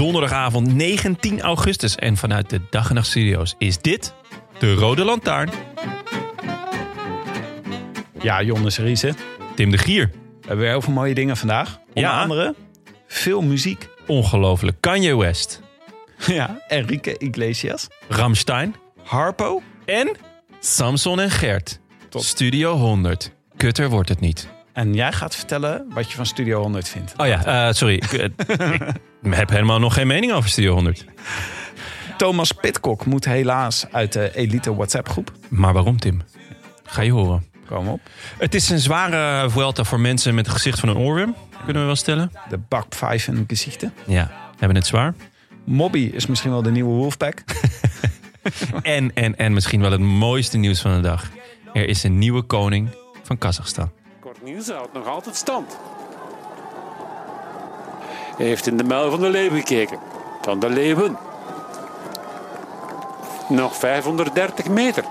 Donderdagavond 19 augustus en vanuit de Dag en Nacht Studio's is dit de Rode Lantaarn. Ja, Jonas Riese. Tim de Gier. We hebben heel veel mooie dingen vandaag. Onder Ja. andere veel muziek. Ongelooflijk. Kanye West. Ja, Enrique Iglesias. Ramstein. Harpo. En Samson en Gert. Studio 100. Kutter wordt het niet. En jij gaat vertellen wat je van Studio 100 vindt. Oh ja, eh, sorry. Ik, eh, ik heb helemaal nog geen mening over Studio 100. Thomas Pitcock moet helaas uit de elite WhatsApp groep. Maar waarom, Tim? Ga je horen. Kom op. Het is een zware Vuelta voor mensen met het gezicht van een oorworm. Kunnen we wel stellen. De bak 5 en gezichten. Ja, hebben het zwaar. Mobby is misschien wel de nieuwe Wolfpack. En, en, en misschien wel het mooiste nieuws van de dag. Er is een nieuwe koning van Kazachstan. Niels houdt nog altijd stand. Hij heeft in de muil van de leeuw gekeken. Van de leeuwen. Nog 530 meter.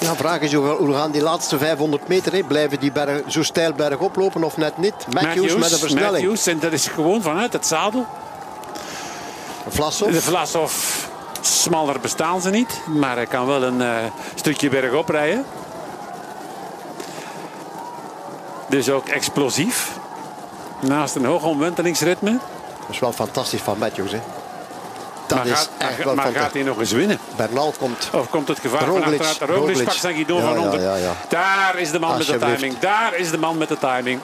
Ja, vraag is hoe, hoe gaan die laatste 500 meter, hè? blijven die berg, zo steil berg oplopen of net niet? Matthews, met een versnelling. Matthews, en dat is gewoon vanuit het zadel. Vlasov, De Vlasov, smaller bestaan ze niet. Maar hij kan wel een eh, stukje bergop rijden. Dus ook explosief. Naast een hoog omwentelingsritme. dat is wel fantastisch van Matthews. Hè? Dat Maar, is gaat, echt maar, wel maar gaat hij nog eens winnen? Bernal komt. Of komt het gevaar van Roglic, achteruit? Roglic, Roglic. pakt zijn Guido Ja, van onder. ja, ja. Daar is de man met de timing. Daar is de man met de timing.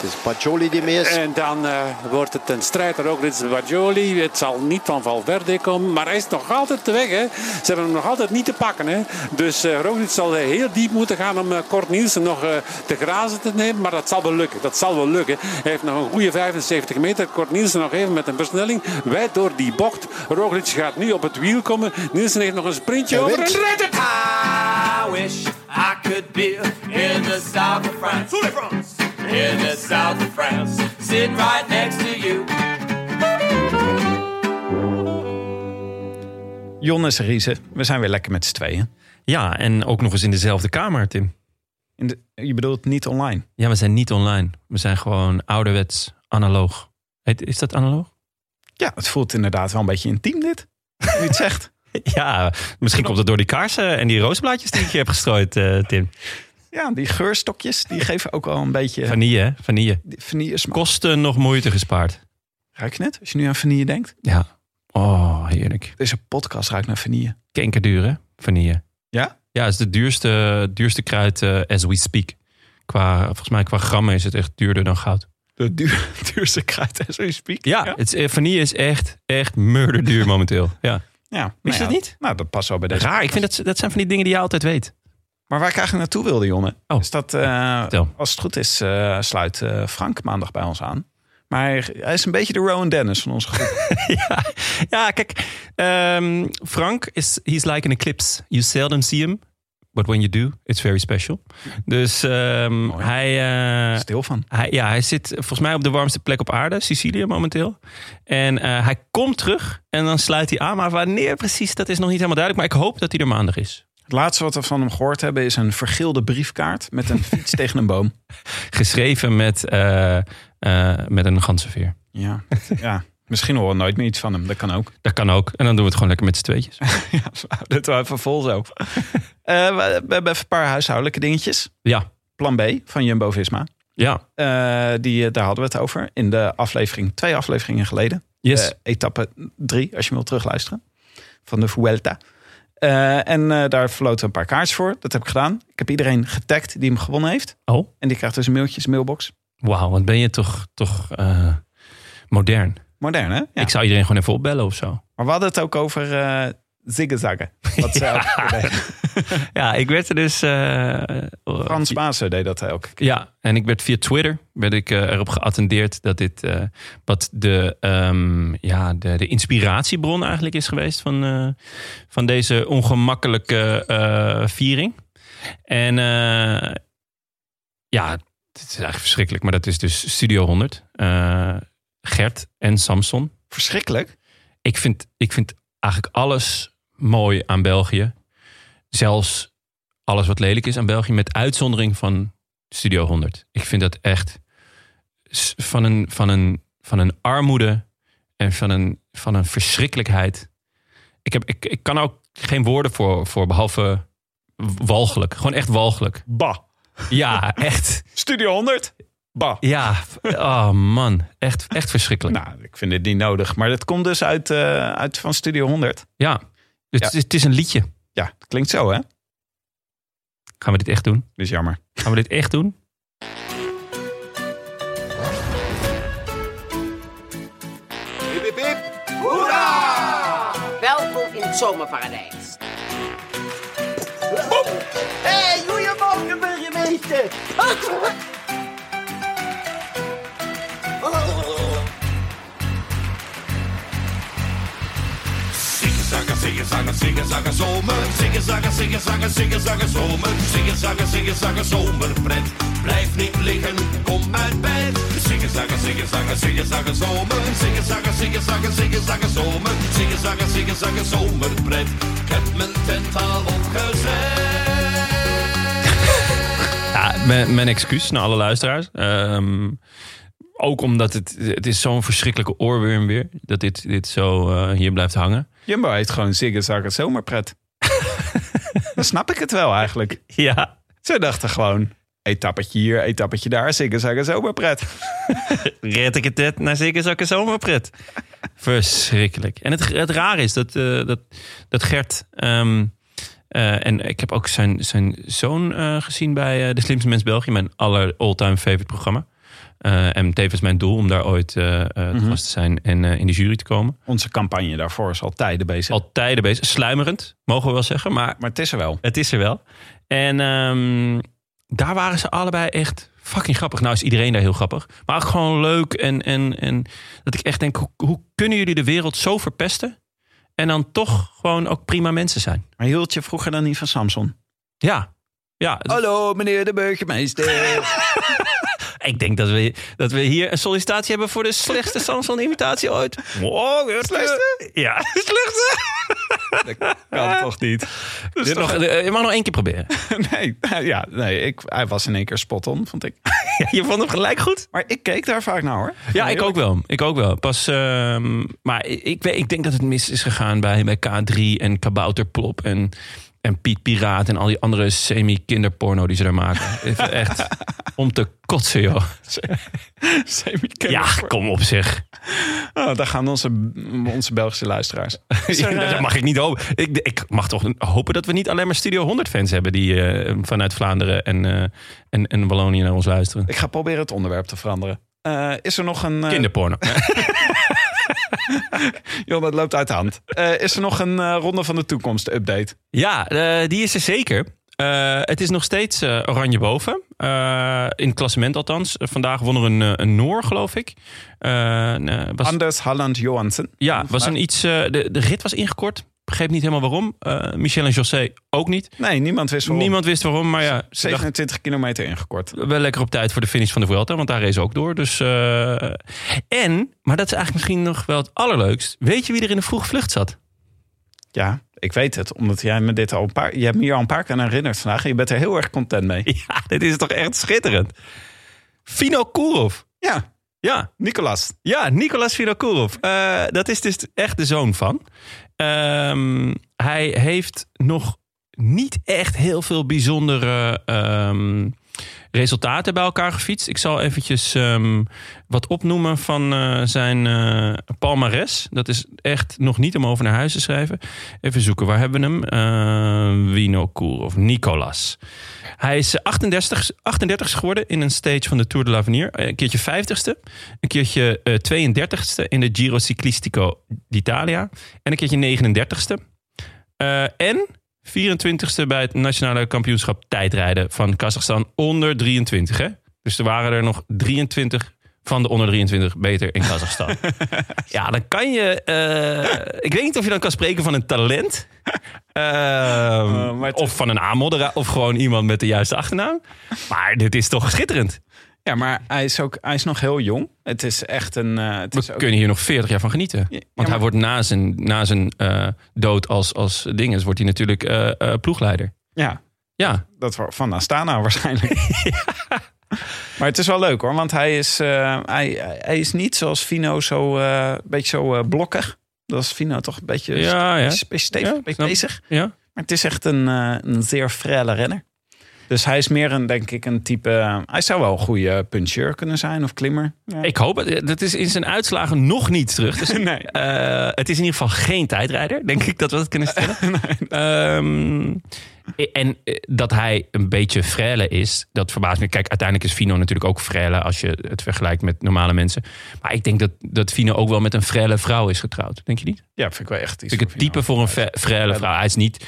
Het is Paccioli die mee is. En dan eh, wordt het een strijd. Roglic Bajoli. Het zal niet van Valverde komen. Maar hij is nog altijd te weg. Hè. Ze hebben hem nog altijd niet te pakken. Hè. Dus eh Roglic zal eh, heel diep moeten gaan om Kort Nielsen nog eh, te grazen te nemen. Maar dat zal wel lukken. Dat zal wel lukken. Hij heeft nog een goede 75 meter. Kort Nielsen nog even met een versnelling. Wijd door die bocht. Roglic gaat nu op het wiel komen. Nielsen heeft nog een sprintje over. En redt het! I wish I could be in the south of France. In the south of France. Sitting right next to you. Jonas Riese. We zijn weer lekker met z'n tweeën. Ja, en ook nog eens in dezelfde kamer, Tim. In de, je bedoelt niet online? Ja, we zijn niet online. We zijn gewoon ouderwets analoog. Heet- Is dat analoog? Ja, het voelt inderdaad wel een beetje intiem dit. Hoe je het zegt. Ja, misschien komt het door die kaarsen en die rozenblaadjes die ik je heb gestrooid, eh, Tim. Ja, die geurstokjes die geven ook wel een beetje Vanille, hè? Vanille. vanille smaak. Kosten nog moeite gespaard. Ruik je net? Als je nu aan vanille denkt. Ja. Oh, heerlijk. Deze podcast ruikt naar vanille. Kenkerduur, hè? Vanille. Ja? Ja, het is de duurste, duurste kruid eh, as we speak. Qua, volgens mij qua grammen is het echt duurder dan goud. De duur, duurste kruid as we speak. Ja, Het is, eh, vanille is echt, echt murderduur momenteel. Ja. Ja Wist je nou dat niet? Nou, dat past wel bij deze. Raar, ik vind dat, dat zijn van die dingen die je altijd weet. Maar waar ik eigenlijk naartoe wilde, Jonne. Oh. Is dat, eh, als het goed is, eh, sluit eh, Frank maandag bij ons aan. Maar hij, is een beetje de Rowan Dennis van onze groep. ja, ja, kijk. ehm, Frank is he's like an eclipse. You seldom see him, but when you do, it's very special. Dus ehm, hij, eh, Stil van. hij, ja, hij zit volgens mij op de warmste plek op aarde, Sicilië momenteel. En eh, hij komt terug en dan sluit hij aan. Maar wanneer precies, dat is nog niet helemaal duidelijk. Maar ik hoop dat hij er maandag is. Het laatste wat we van hem gehoord hebben is een vergilde briefkaart met een fiets tegen een boom. Geschreven met, eh, met een ganzenveer. Ja, ja. Misschien horen we nooit meer iets van hem. Dat kan ook. Dat kan ook. En dan doen we het gewoon lekker met z'n tweetjes. Ja, dat wel even vol zo. Eh, we, we hebben even een paar huishoudelijke dingetjes. Ja, Plan B van Jumbo-Visma. ja. Eh, die, eh, daar hadden we het over in de aflevering, twee afleveringen geleden. Yes. Etappe 3, als je wilt terugluisteren. Van de Vuelta. En eh, daar verloten we een paar kaartjes voor. Dat heb ik gedaan. Ik heb iedereen getagd die hem gewonnen heeft. Oh, En die krijgt dus een mailtje mailbox. wauw. Wat ben je toch, toch modern. Modern, hè? Ja. Ik zou iedereen gewoon even opbellen of zo. Maar we hadden het ook over eh ziggezaggen. Wat deden. Ja, ik werd er dus... eh, Frans Maassen deed dat elke keer. Ja, en ik werd via Twitter werd ik, eh, erop geattendeerd dat dit wat de, ehm, ja, de, de inspiratiebron eigenlijk is geweest van, van deze ongemakkelijke viering. En ja, het is eigenlijk verschrikkelijk, maar dat is dus Studio 100. Gert en Samson. Verschrikkelijk. Ik vind, ik vind eigenlijk alles mooi aan België. Zelfs alles wat lelijk is aan België, met uitzondering van Studio 100. Ik vind dat echt van een, van een, van een armoede en van een, van een verschrikkelijkheid. Ik, heb, ik, ik kan ook geen woorden voor, voor, behalve walgelijk. Gewoon echt walgelijk. Bah. Ja, echt. Studio 100. Bah. Ja, oh man. Echt, echt verschrikkelijk. Nou, ik vind het niet nodig. Maar dat komt dus uit, eh, uit van Studio 100. Ja, dus Ja. Het, is, het is een liedje. Ja, dat klinkt zo, hè? Gaan we dit echt doen? Dat is jammer. Gaan we dit echt doen? Welkom in het zomerparadijs. Hey, goedemorgen burgemeester. Zingen, zagen, zingen, zagen, zomer. Zingen, zagen, zingen, zagen, zingen, zomer. Zingen, zagen, zingen, zagen, zomerpret. Blijf niet liggen, kom uit bed. Zingen, zagen, zingen, zagen, zingen, zagen, zomer. Zingen, zagen, zingen, zagen, zingen, zagen, zomer. Zingen, zagen, zingen, zagen, zomerpret. Ik heb mijn tent al opgezet. Ja, mijn, excuus naar alle luisteraars. Ehm, ook omdat het, het is zo'n verschrikkelijke oorworm weer. Dat dit, dit zo eh, hier blijft hangen. Jumbo heet gewoon Ziggen Zaggen Zomerpret. Dan snap ik het wel eigenlijk. Ja. Ze dachten gewoon, etappetje hier, etappetje daar, Ziggen Zaggen Zomerpret. Red ik het net naar zeker zakken zomerpret. Verschrikkelijk. En het, het raar is dat, eh, dat, dat Gert... ehm, eh, en ik heb ook zijn, zijn zoon eh, gezien bij De Slimste Mens België. Mijn aller all-time favorite programma. Eh, en tevens mijn doel om daar ooit eh, te vast te zijn en in de jury te komen. Onze campagne daarvoor is al tijden bezig. Al tijden bezig. Sluimerend, mogen we wel zeggen. Maar Maar het is er wel. het is er wel. En ehm, daar waren ze allebei echt fucking grappig. Nou is iedereen daar heel grappig. Maar ook gewoon leuk. En, en, en dat ik echt denk, hoe, hoe kunnen jullie de wereld zo verpesten? En dan toch gewoon ook prima mensen zijn. Maar hield je vroeger dan niet van Samson? Ja. Ja, Hallo meneer de burgemeester. ik denk dat we, dat we hier een sollicitatie hebben voor de slechtste Samson-imitatie ooit. Wow, slechtste? Ja, slechtste. dat kan toch niet? Is Dit toch- nog, eh, je mag nog één keer proberen. nee, ja, nee ik, hij was in één keer spot on, vond ik. Je vond hem gelijk goed. Maar ik keek daar vaak naar hoor. Ja, ik ook wel. Ik ook wel. Pas, ehm, maar ik, ik, weet- ik denk dat het mis is gegaan bij, bij K3 en Kabouterplop en, en Piet Piraat en al die andere semi-kinderporno die ze daar maken. Echt om te kotsen, joh. Ja, kom op zeg. Oh, daar gaan onze, onze Belgische luisteraars. Is er, eh, dat mag ik niet hopen. Ik, ik mag toch hopen dat we niet alleen maar Studio 100 fans hebben die eh, vanuit Vlaanderen en, eh, en, en Wallonië naar ons luisteren. Ik ga proberen het onderwerp te veranderen. Is er nog een... Kinderporno. Joh, dat loopt uit de hand. Eh, is er nog een eh, Ronde van de Toekomst update? Ja, eh, die is er zeker. Het is nog steeds oranje boven. In het klassement althans. Vandaag won er een, een Noor, geloof ik. Was, Anders Halland Johansen. ja, was een iets, de, de rit was ingekort. Begreep niet helemaal waarom. Eh, Michel en José ook niet. Nee, niemand wist waarom. Niemand wist waarom, maar ja, ze dachten 27 kilometer ingekort. wel lekker op tijd voor de finish van de Vuelta, want daar race ook door. Dus, eh, en, maar dat is eigenlijk misschien nog wel het allerleukst. Weet je wie er in de vroege vlucht zat? Ja, ik weet het. Omdat jij me dit al een paar... Je hebt me hier al een paar keer aan herinnerd vandaag. En je bent er heel erg content mee. Ja, dit is toch echt schitterend. Fino Kourov. Ja, Ja, Nicolas. Ja, Nicolas Vinokourov. Eh dat is dus echt de zoon van. Ehm, hij heeft nog niet echt heel veel bijzondere ehm, resultaten bij elkaar gefietst. Ik zal eventjes ehm, wat opnoemen van eh, zijn eh palmares. Dat is echt nog niet om over naar huis te schrijven. Even zoeken, waar hebben we hem? Eh Winocour of Nicolas. Hij is 38, 38 geworden in een stage van de Tour de l'Avenir. Een keertje 50ste, een keertje eh 32ste in de Giro Ciclistico d'Italia en een keertje 39ste. Eh, en 24ste bij het nationale kampioenschap tijdrijden van Kazachstan onder 23. Hè? Dus er waren er nog 23 van de onder 23 beter in Kazachstan. ja, dan kan je. eh, ik weet niet of je dan kan spreken van een talent. Ehm, het- of van een aanmodderaar. Of gewoon iemand met de juiste achternaam. Maar dit is toch schitterend. Ja, maar hij is, ook, hij is nog heel jong. Het is echt een... eh, het We is ook- kunnen hier nog 40 jaar van genieten. Ja, Want maar- hij wordt na zijn, na zijn eh, dood als, als dinges, wordt hij natuurlijk eh, ploegleider. Ja, Ja, dat van Astana waarschijnlijk. Maar het is wel leuk hoor, want hij is, hij, hij is niet zoals Fino zo een beetje zo blokkig. Dat is Fino toch een beetje, Ja, stevig, Ja, snap- bezig. ja. Maar het is echt een, een zeer frelle renner. Dus hij is meer een, denk ik, een type... eh, hij zou wel een goede puncheur kunnen zijn of klimmer. Ja. Ik hoop het. Dat is in zijn uitslagen nog niet terug. Dus, Nee. eh, het is in ieder geval geen tijdrijder, denk ik dat we het kunnen stellen. Ehm, en eh, dat hij een beetje frêle is, dat verbaast me. Kijk, uiteindelijk is Fino natuurlijk ook frêle als je het vergelijkt met normale mensen. Maar ik denk dat, dat Fino ook wel met een frêle vrouw is getrouwd. Denk je niet? Ja, vind ik wel echt iets Vind ik het type voor een frêle vrouw. Hij is niet,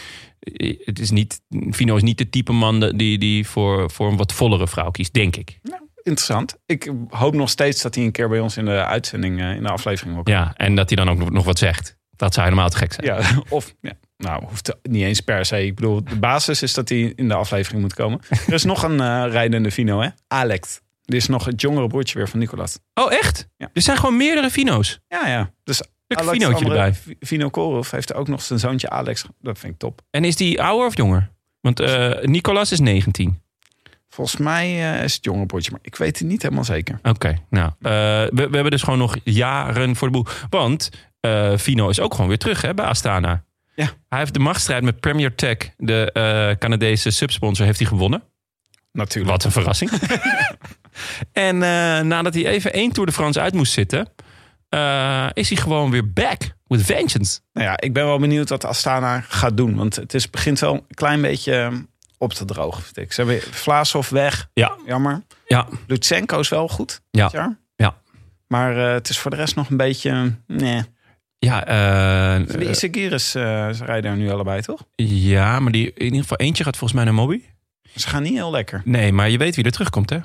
het is niet, Fino is niet de type man die, die voor, voor een wat vollere vrouw kiest, denk ik. Interessant. Ik hoop nog steeds dat hij een keer bij ons in de uitzending, eh, in de aflevering wil komen. Ja, en dat hij dan ook nog- wat zegt. Dat zou helemaal te gek zijn. Ja, of ja, nou, hoeft niet eens per se. Ik bedoel, de basis is dat hij in de aflevering moet komen. Er is nog een eh, rijdende Vino, hè? Alex. Dit is nog het jongere broertje weer van Nicolas. Oh, echt? Ja. Er zijn gewoon meerdere Fino's. Ja, ja. Dus Lekker Vinootje erbij. Vino Korov heeft ook nog zijn zoontje Alex. Dat vind ik top. En is die ouder of jonger? Want eh, Nicolas is 19. Volgens mij eh, is het jongere broertje, maar ik weet het niet helemaal zeker. Oké, nou. eh, we, we hebben dus gewoon nog jaren voor de boel. Want Fino is ook gewoon weer terug hè, bij Astana. Ja. Hij heeft de machtsstrijd met Premier Tech, de Canadese subsponsor, heeft hij gewonnen. Natuurlijk. Wat een verrassing. en nadat hij even één Tour de France uit moest zitten... eh, is hij gewoon weer back with vengeance. Nou ja, ik ben wel benieuwd wat Astana gaat doen. Want het is, begint wel een klein beetje eh, op te drogen, vind ik. Ze hebben Vlaashoff weg. Ja. Jammer. Ja, Lutsenko is wel goed Ja. dit jaar. Ja. Maar eh, het is voor de rest nog een beetje... Nee. ja, eh, De Isagiris uh, ze rijden er nu allebei, toch? ja, maar die, in ieder geval eentje gaat volgens mij naar Moby. Ze gaan niet heel lekker. Nee, maar je weet wie er terugkomt, hè?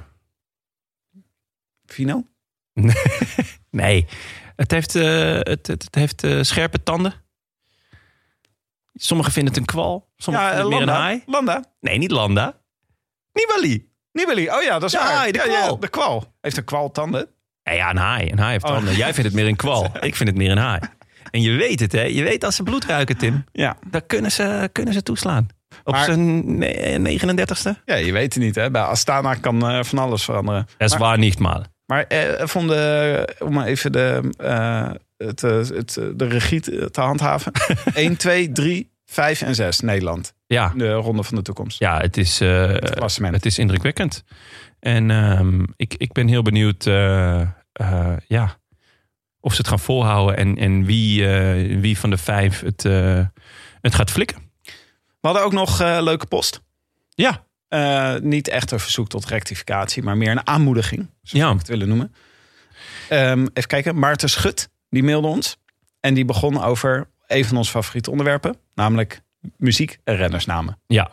Fino? Nee, het heeft, eh, het, het, het heeft eh, scherpe tanden. Sommigen vinden het een kwal. Sommigen Ja, eh, vinden het meer een haai. Landa. Nee, niet Landa. Nibali. Nibali. Oh ja, dat is Ja, waar. de kwal. de kwal. Heeft een kwal tanden? Ja, ja, een haai. Een haai heeft Oh. tanden. Jij vindt het meer een kwal. Ik vind het meer een haai. En je weet het, hè? Je weet als ze bloed ruiken, Tim. Ja. Dan kunnen ze, kunnen ze toeslaan. Op Maar- zijn ne- 39ste. Ja, je weet het niet, hè. Bij Astana kan eh, van alles veranderen. Dat is waar niet, maar. Maar eh, vonden, om maar even de, eh, het, eh, het, eh, de regie te handhaven. 1, 2, 3, 5 en 6 Nederland. Ja, De ronde van de toekomst. ja het, is, klassement. het is indrukwekkend. En ehm, ik, ik ben heel benieuwd eh, ja, of ze het gaan volhouden. En, en wie, wie van de vijf het, het gaat flikken. We hadden ook nog leuke post. Ja, Eh, niet echt een verzoek tot rectificatie, maar meer een aanmoediging. Zou Ja. ik het willen noemen. Ehm, even kijken. Maarten Schut, die mailde ons. En die begon over een van onze favoriete onderwerpen. Namelijk muziek en rennersnamen. Ja.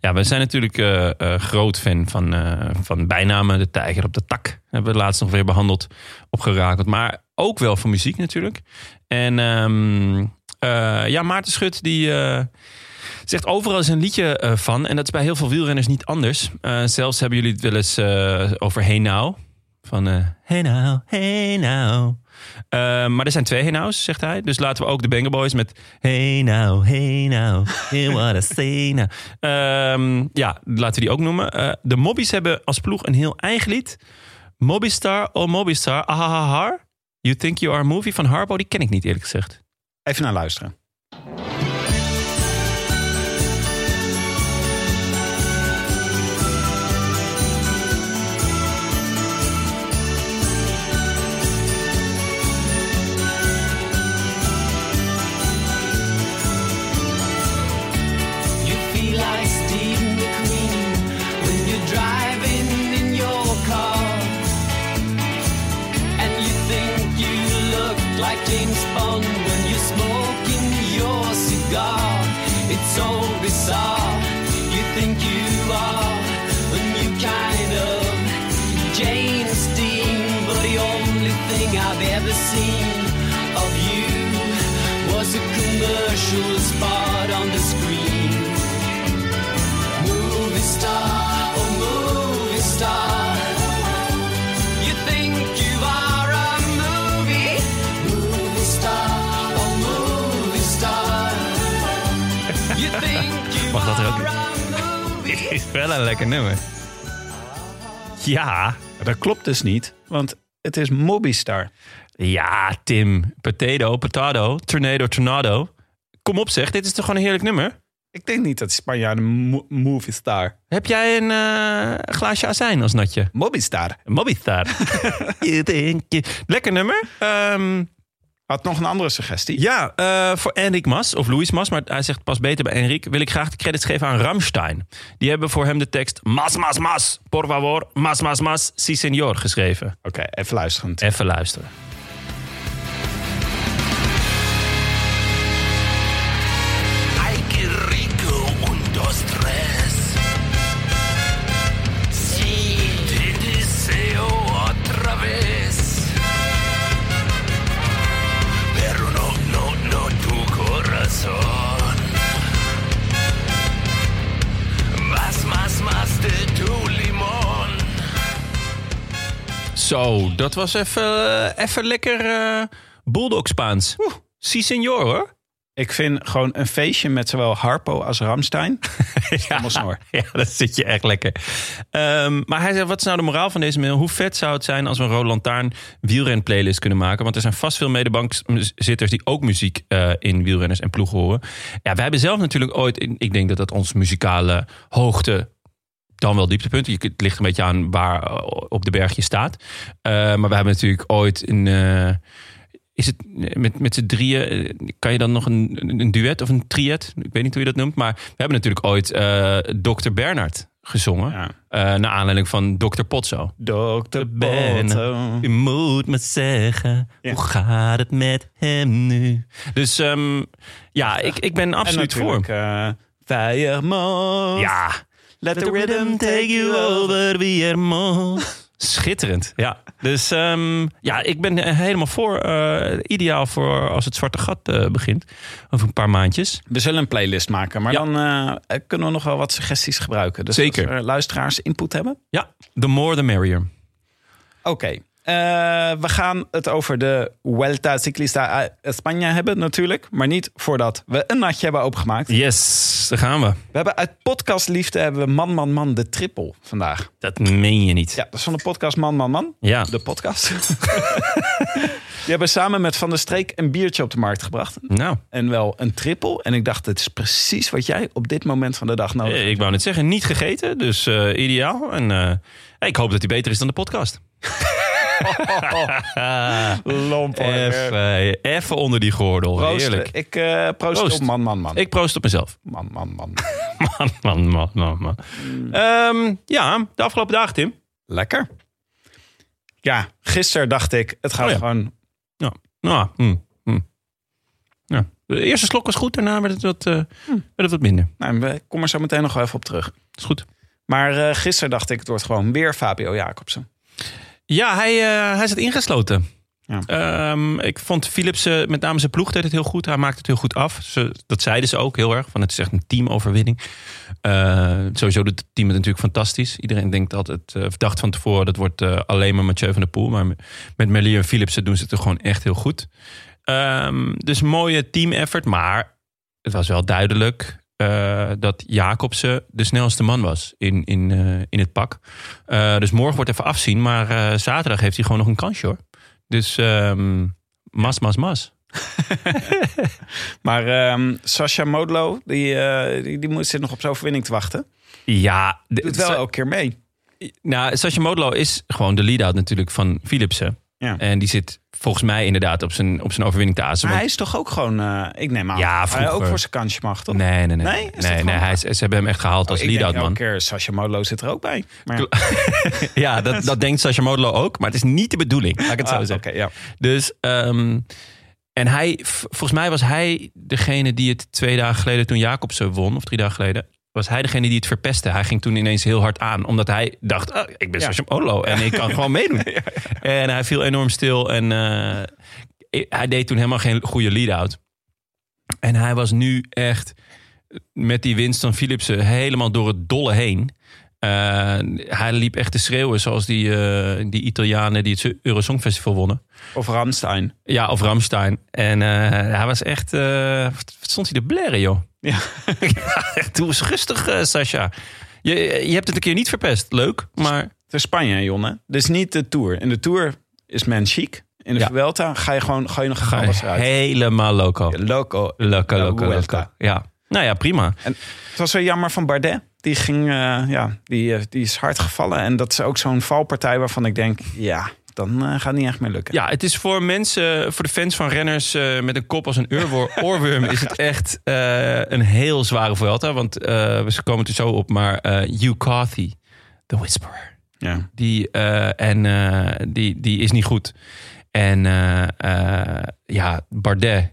Ja, we zijn natuurlijk eh, eh, groot fan van, van bijnamen. De tijger op de tak hebben we laatst nog weer behandeld, opgerakeld. Maar ook wel van muziek natuurlijk. En ehm, eh, ja, Maarten Schut die zegt overal is een liedje eh, van. En dat is bij heel veel wielrenners niet anders. Eh, zelfs hebben jullie het wel eens eh, over Hey Now. Van eh, Hey Now, Hey Now. Eh, maar er zijn twee Hey Now's, zegt hij. Dus laten we ook de Banger Boys met Hey Now, Hey Now, hear what I say now. Ehm, ja, laten we die ook noemen. Eh, de Mobbies hebben als ploeg een heel eigen lied. Mobbystar, oh Mobbystar, ahahahar. You Think You Are a Movie van Harbo, die ken ik niet eerlijk gezegd. Even naar luisteren. Is wel een lekker nummer. Ja. Dat klopt dus niet, want het is Mobistar. Ja, Tim. Potato, potato, tornado, tornado. Kom op zeg, dit is toch gewoon een heerlijk nummer? Ik denk niet dat Spanjaarden mo- movie star. Heb jij een eh, glaasje azijn als natje? Mobistar. Je je- Lekker nummer. Ehm, Had nog een andere suggestie. ja, eh, voor Enric Mas, of Louis Mas, maar hij zegt pas beter bij Enric, wil ik graag de credits geven aan Ramstein. Die hebben voor hem de tekst Mas, mas, mas, por favor, mas, mas, mas, si senor geschreven. Oké, even luisteren. Even luisteren. Dat was even, eh, even lekker eh bulldog Spaans. Si senor hoor. Ik vind gewoon een feestje met zowel Harpo als Ramstein. Snor. Ja, dat zit je echt lekker. Ehm, maar hij zegt, wat is nou de moraal van deze mail? Hoe vet zou het zijn als we een Rode Lantaarn wielren playlist kunnen maken? Want er zijn vast veel medebankzitters die ook muziek eh, in wielrenners en ploegen horen. Ja, wij hebben zelf natuurlijk ooit, ik denk dat dat ons muzikale hoogte dan wel dieptepunt. Je- Het ligt een beetje aan waar eh, op de berg je staat. Eh, maar we hebben natuurlijk ooit een... eh, is het met, met z'n drieën, kan je dan nog een, een duet of een triet? Ik weet niet hoe je dat noemt. Maar we hebben natuurlijk ooit eh Dr. Bernard gezongen. Ja. naar aanleiding van Dr. Potso. Dr. Botto. Je moet me zeggen, Ja. hoe gaat het met hem nu? Dus ehm, ja, ik, ik ben En absoluut voor. uh. Ja, Let the rhythm take you over. Wiermo. Schitterend, ja. Dus ehm, ja, ik ben er helemaal voor. eh, ideaal voor als het zwarte gat eh, begint. Over een paar maandjes. We zullen een playlist maken, maar Ja. dan eh, kunnen we nog wel wat suggesties gebruiken. Dus Zeker. als er luisteraars input hebben. Ja, the more the merrier. Oké. Eh, we gaan het over de Vuelta Ciclista a España hebben natuurlijk. Maar niet voordat we een natje hebben opengemaakt. Yes, daar gaan we. We hebben uit podcast Liefde hebben we Man Man Man de triple vandaag. Dat meen je niet. Ja, dat is van de podcast Man Man Man. Ja. De podcast. Die hebben samen met Van der Streek een biertje op de markt gebracht. Nou, En wel een triple. En ik dacht, het is precies wat jij op dit moment van de dag nodig eh, hebt. ik wou net zeggen, niet gegeten. Dus eh, ideaal. En ik hoop dat hij beter is dan de podcast. Even, even onder die gordel. Proosten. Heerlijk. Ik eh proost, Proost. op man, man, man. Ik proost op mezelf. Man, man, man. Man, man, man, man, man. Ehm, ja, de afgelopen dagen, Tim. Lekker. Ja, gisteren dacht ik, het gaat Oh ja. gewoon... Ja. Nou, hm, hm. ja. De eerste slok was goed, daarna werd het wat, eh, werd het wat minder. Nou, we komen er zo meteen nog wel even op terug. Is goed. Maar eh, gisteren dacht ik, het wordt gewoon weer Fabio Jacobsen. Ja, hij, eh, hij zit ingesloten. Ja. Ehm, ik vond Philips, eh, met name zijn ploeg, deed het heel goed. Hij maakte het heel goed af. Ze, dat zeiden ze ook heel erg. Van het is echt een teamoverwinning. Eh, sowieso doet het team het natuurlijk fantastisch. Iedereen denkt altijd, of dacht van tevoren, dat wordt alleen maar Mathieu van der Poel. Maar met Merlier en Philipsen doen ze het er gewoon echt heel goed. Ehm, dus mooie team effort. Maar het was wel duidelijk eh, dat Jacobsen de snelste man was in, in, eh, in het pak. Eh, dus morgen wordt even afzien. Maar eh, zaterdag heeft hij gewoon nog een kansje hoor. Dus ehm, mas, mas, mas. Maar ehm Sascha Modlo, die, eh, die, die moet, zit nog op zijn overwinning te wachten. Ja, Doet wel elke keer mee. Nou, Sascha Modlo is gewoon de lead-out natuurlijk van Philipsen. Ja. En die zit volgens mij inderdaad op zijn, op zijn overwinning te azen. Maar want- hij is toch ook gewoon, eh, ik neem aan, Ja, hij ook voor zijn kansje mag, toch? Nee, nee, nee. Nee? nee, hij is, ze hebben hem echt gehaald als Oh, lead-out man. keer, Sascha Modlo zit er ook bij. Maar ja. Dat, dat denkt Sascha Modlo ook. Maar het is niet de bedoeling, laat ik het zo Ah, zeggen. Ja. Dus ehm, En hij, volgens mij was hij degene die het twee dagen geleden, toen Jacobsen won, of drie dagen geleden, was hij degene die het verpestte. Hij ging toen ineens heel hard aan, omdat hij dacht: oh, ik ben Ja. Olo en ik kan gewoon meedoen. En hij viel enorm stil en eh, hij deed toen helemaal geen goede lead-out. En hij was nu echt met die winst van Philipsen helemaal door het dolle heen. Eh, hij liep echt te schreeuwen zoals die, eh, die Italianen die het Eurosong Festival wonnen. Of Ramstein. Ja, of Ramstein. En eh, hij was echt... wat stond hij te blaren, joh. Ja. doe eens rustig, Sascha. Je, je hebt het een keer niet verpest. Leuk, maar... Het is Spanje, Jonne. Is niet de Tour. In de Tour is men chic. In de Ja. Vuelta ga je gewoon ga je nog Ga alles je eruit. helemaal loco. Loco. Loco, loco. Ja. Nou ja, prima. En het was wel jammer van Bardet. Die, ging, eh, ja, die, eh, die is hard gevallen. En dat is ook zo'n valpartij waarvan ik denk... ja, dan eh, gaat het niet echt meer lukken. Ja, het is voor mensen, voor de fans van renners met een kop als een oorwor- oorworm, is het echt een heel zware Vuelta. Want we komen er zo op, maar eh Hugh Carthy, The Whisperer, Ja. die, en, die, die is niet goed. En ja, Bardet.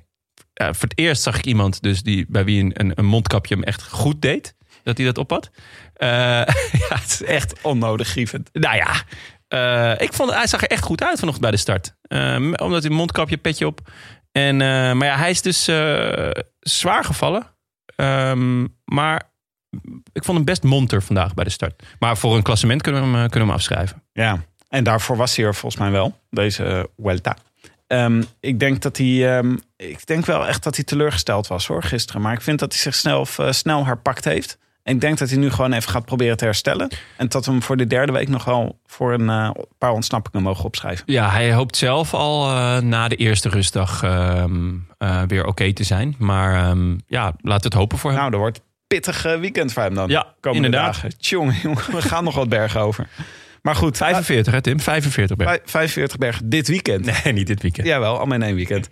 voor het eerst zag ik iemand dus die, bij wie een, een mondkapje hem echt goed deed. Dat hij dat op had. Eh, ja, het is echt Onnodig grievend. nou ja, eh, ik vond hij zag er echt goed uit vanochtend bij de start. Eh, omdat hij mondkapje, petje op. En, eh, maar ja, hij is dus zwaar gevallen. Ehm, maar ik vond hem best monter vandaag bij de start. Maar voor een klassement kunnen we hem, kunnen we afschrijven. Ja, en daarvoor was hij er volgens mij wel, deze Vuelta. Ehm, ik denk dat hij, ehm, ik denk wel echt dat hij teleurgesteld was hoor, gisteren. Maar ik vind dat hij zich snel, snel herpakt heeft. En ik denk dat hij nu gewoon even gaat proberen te herstellen. En dat we hem voor de derde week nog wel voor een eh, paar ontsnappingen mogen opschrijven. Ja, hij hoopt zelf al eh, na de eerste rustdag ehm, eh, weer oké te zijn. Maar ehm, ja, laten we het hopen voor hem. Nou, er wordt pittig weekend voor hem dan. Ja, komende inderdaad. dagen. Tjonge, jongen, we gaan nog wat bergen over. Maar goed, 45 hè Tim? 45 ben. vij- 45 bergen dit weekend. Nee, niet dit weekend. Jawel, allemaal in één weekend.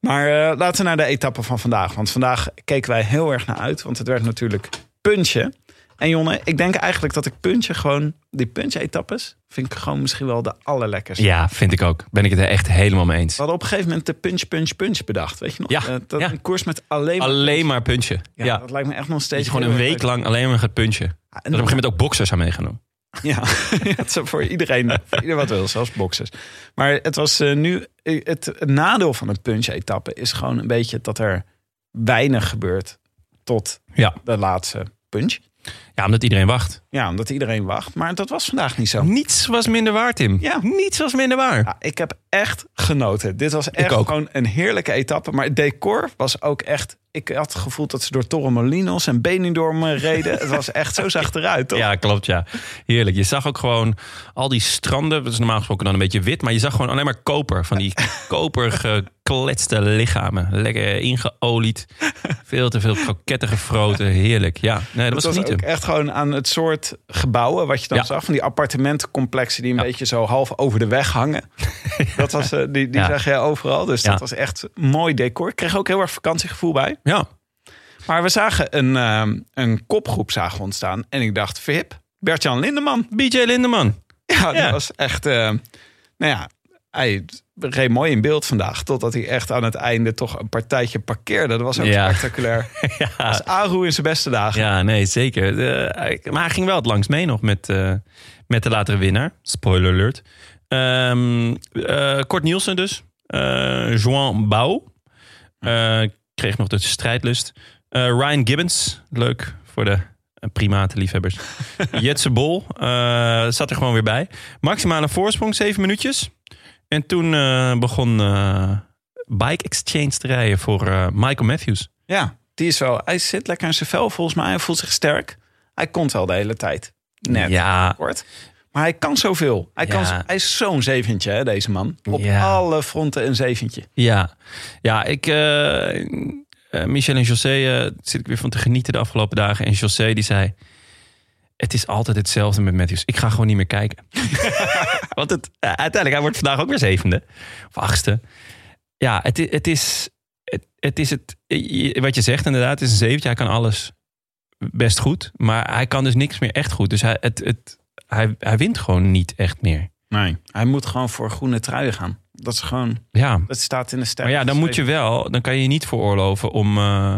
Maar laten we naar de etappe van vandaag. Want vandaag keken wij heel erg naar uit. Want het werd natuurlijk puntje. En Jonne, ik denk eigenlijk dat ik puntje gewoon... Die puntje-etappes vind ik gewoon misschien wel de allerlekkerste. Ja, vind ik ook. Ben ik het er echt helemaal mee eens. We hadden op een gegeven moment de punch, punch, punch bedacht. Weet je nog? Ja, Eh, dat ja. Een koers met alleen maar... Alleen maar puntje. Ja, Ja, dat lijkt me echt nog Dat steeds... je gewoon een week leuk. lang alleen maar gaat punchen. Dat en er op een gegeven moment ook boxers aan meegenomen. Ja, het is voor iedereen, voor ieder wat wil, zelfs boxers. Maar het was eh, nu, eh, het, het nadeel van een punch-etappe is gewoon een beetje dat er weinig gebeurt tot Ja. de laatste punch. Ja, omdat iedereen wacht. Ja, omdat iedereen wacht. Maar dat was vandaag niet zo. Niets was minder waar, Tim. Ja. Niets was minder waar. Ja, ik heb echt genoten. Dit was echt gewoon een heerlijke etappe. Maar het decor was ook echt... Ik had het gevoel dat ze door Torremolinos en Benidorm reden. het was echt zo zacht eruit, toch? Ja, klopt, ja. Heerlijk. Je zag ook gewoon al die stranden. Dat is normaal gesproken dan een beetje wit. Maar je zag gewoon alleen maar koper. Van die koper gekletste lichamen. Lekker ingeolied. Veel te veel kroketten gefroten. Heerlijk. Ja, nee, dat was was genieten. ook echt gewoon aan het soort gebouwen wat je dan Ja. zag. Van die appartementencomplexen die een Ja. beetje zo half over de weg hangen. Dat was, eh, die die Ja. zag je overal. Dus dat was echt mooi decor. Ik kreeg ook heel erg vakantiegevoel bij. Ja. Maar we zagen een, ehm, een kopgroep zagen ontstaan. En ik dacht, Vip, Bert-Jan Lindeman. BJ Lindeman. Ja, Ja. dat was echt... eh, nou ja, hij reed mooi in beeld vandaag. Totdat hij echt aan het einde toch een partijtje parkeerde. Dat was ook Ja. spectaculair. Ja. Als Aru in zijn beste dagen. Ja, nee, zeker. Hij- maar hij ging wel het langst mee nog met, eh, met de latere winnaar. Spoiler alert. Ehm eh, Kort Nielsen dus. Eh Joan Bouw. Eh, kreeg nog de strijdlust. Eh, Ryan Gibbons. Leuk voor de eh, primatenliefhebbers. Jetse Bol eh, zat er gewoon weer bij. Maximale voorsprong, zeven minuutjes. En toen eh, begon eh, Bike Exchange te rijden voor eh, Michael Matthews. Ja, die is wel. Hij zit lekker in zijn vel volgens mij. Hij voelt zich sterk. Hij komt wel de hele tijd. Net Ja, kort. Maar hij kan zoveel. Hij, kan, hij is zo'n zeventje, hè, deze man. Op Ja. alle fronten een zeventje. Ja, ja ik, Michel en José zit ik weer van te genieten de afgelopen dagen. En José die zei, het is altijd hetzelfde met Matthews. Ik ga gewoon niet meer kijken. Want het, eh, uiteindelijk, hij wordt vandaag ook weer zevende. Of achtste. Ja, het, het is het, het is het, wat je zegt inderdaad. Het is een zeventje, hij kan alles best goed. Maar hij kan dus niks meer echt goed. Dus hij, het, het, hij, hij wint gewoon niet echt meer. Nee. Hij moet gewoon voor groene truien gaan. Dat is gewoon, Ja, dat staat in de sterren. maar ja, dan moet je wel, dan kan je je niet veroorloven om eh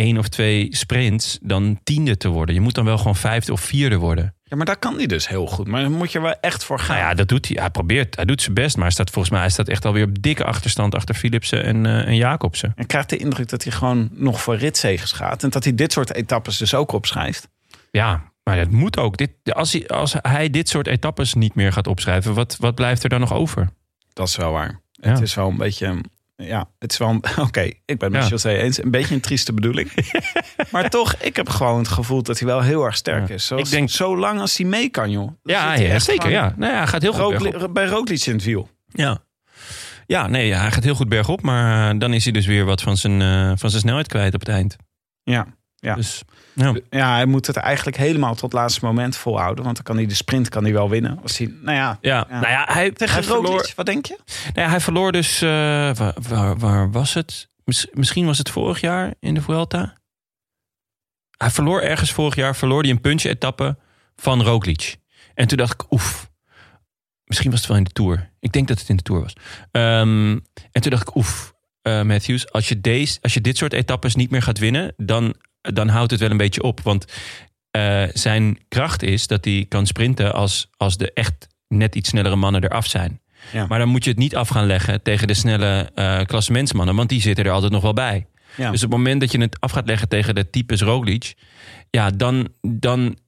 één of twee sprints dan tiende te worden. Je moet dan wel gewoon vijfde of vierde worden. Ja, maar daar kan hij dus heel goed. Maar dan moet je wel echt voor gaan. Nou ja, dat doet hij. Hij probeert, hij doet zijn best, maar hij staat volgens mij hij staat echt alweer op dikke achterstand achter Philipsen en, eh, en Jacobsen. Ik krijg de indruk dat hij gewoon nog voor ritzegers gaat. En dat hij dit soort etappes dus ook opschrijft. Ja, maar dat moet ook. Dit, als, hij, als hij dit soort etappes niet meer gaat opschrijven, wat, wat blijft er dan nog over? Dat is wel waar. Ja. Het is wel een beetje... Ja, het is wel... Oké, ik ben het met Ja. José eens. Een beetje een trieste bedoeling. maar toch, ik heb gewoon het gevoel dat hij wel heel erg sterk Ja. is. Zoals, Ik denk- zo lang als hij mee kan, joh. Ja, ja zeker. Ja. Nou ja, hij gaat heel goed bergop. bij Roglic in het wiel. Ja. ja, nee, hij gaat heel goed bergop, maar dan is hij dus weer wat van zijn, eh, van zijn snelheid kwijt op het eind. Ja. Ja. Dus, ja. ja, hij moet het eigenlijk helemaal tot het laatste moment volhouden. Want dan kan hij de sprint kan hij wel winnen. Als hij, nou ja, Ja, Ja. nou ja, hij, tegen hij Roglic, verloor, wat denk je? nou ja, hij verloor dus, eh, waar, waar, waar was het? Miss- Misschien was het vorig jaar in de Vuelta. Hij verloor ergens vorig jaar, verloor hij een punch-etappe van Roglic. En toen dacht ik, oef, misschien was het wel in de Tour. Ik denk dat het in de Tour was. Ehm, en toen dacht ik, oef, eh, Matthews, als je, deze, als je dit soort etappes niet meer gaat winnen, dan, dan houdt het wel een beetje op. Want eh, zijn kracht is dat hij kan sprinten als, als de echt net iets snellere mannen eraf zijn. Ja. Maar dan moet je het niet af gaan leggen tegen de snelle eh klassementsmannen, want die zitten er altijd nog wel bij. Ja. Dus op het moment dat je het af gaat leggen tegen de types Roglic, ja, dan, dan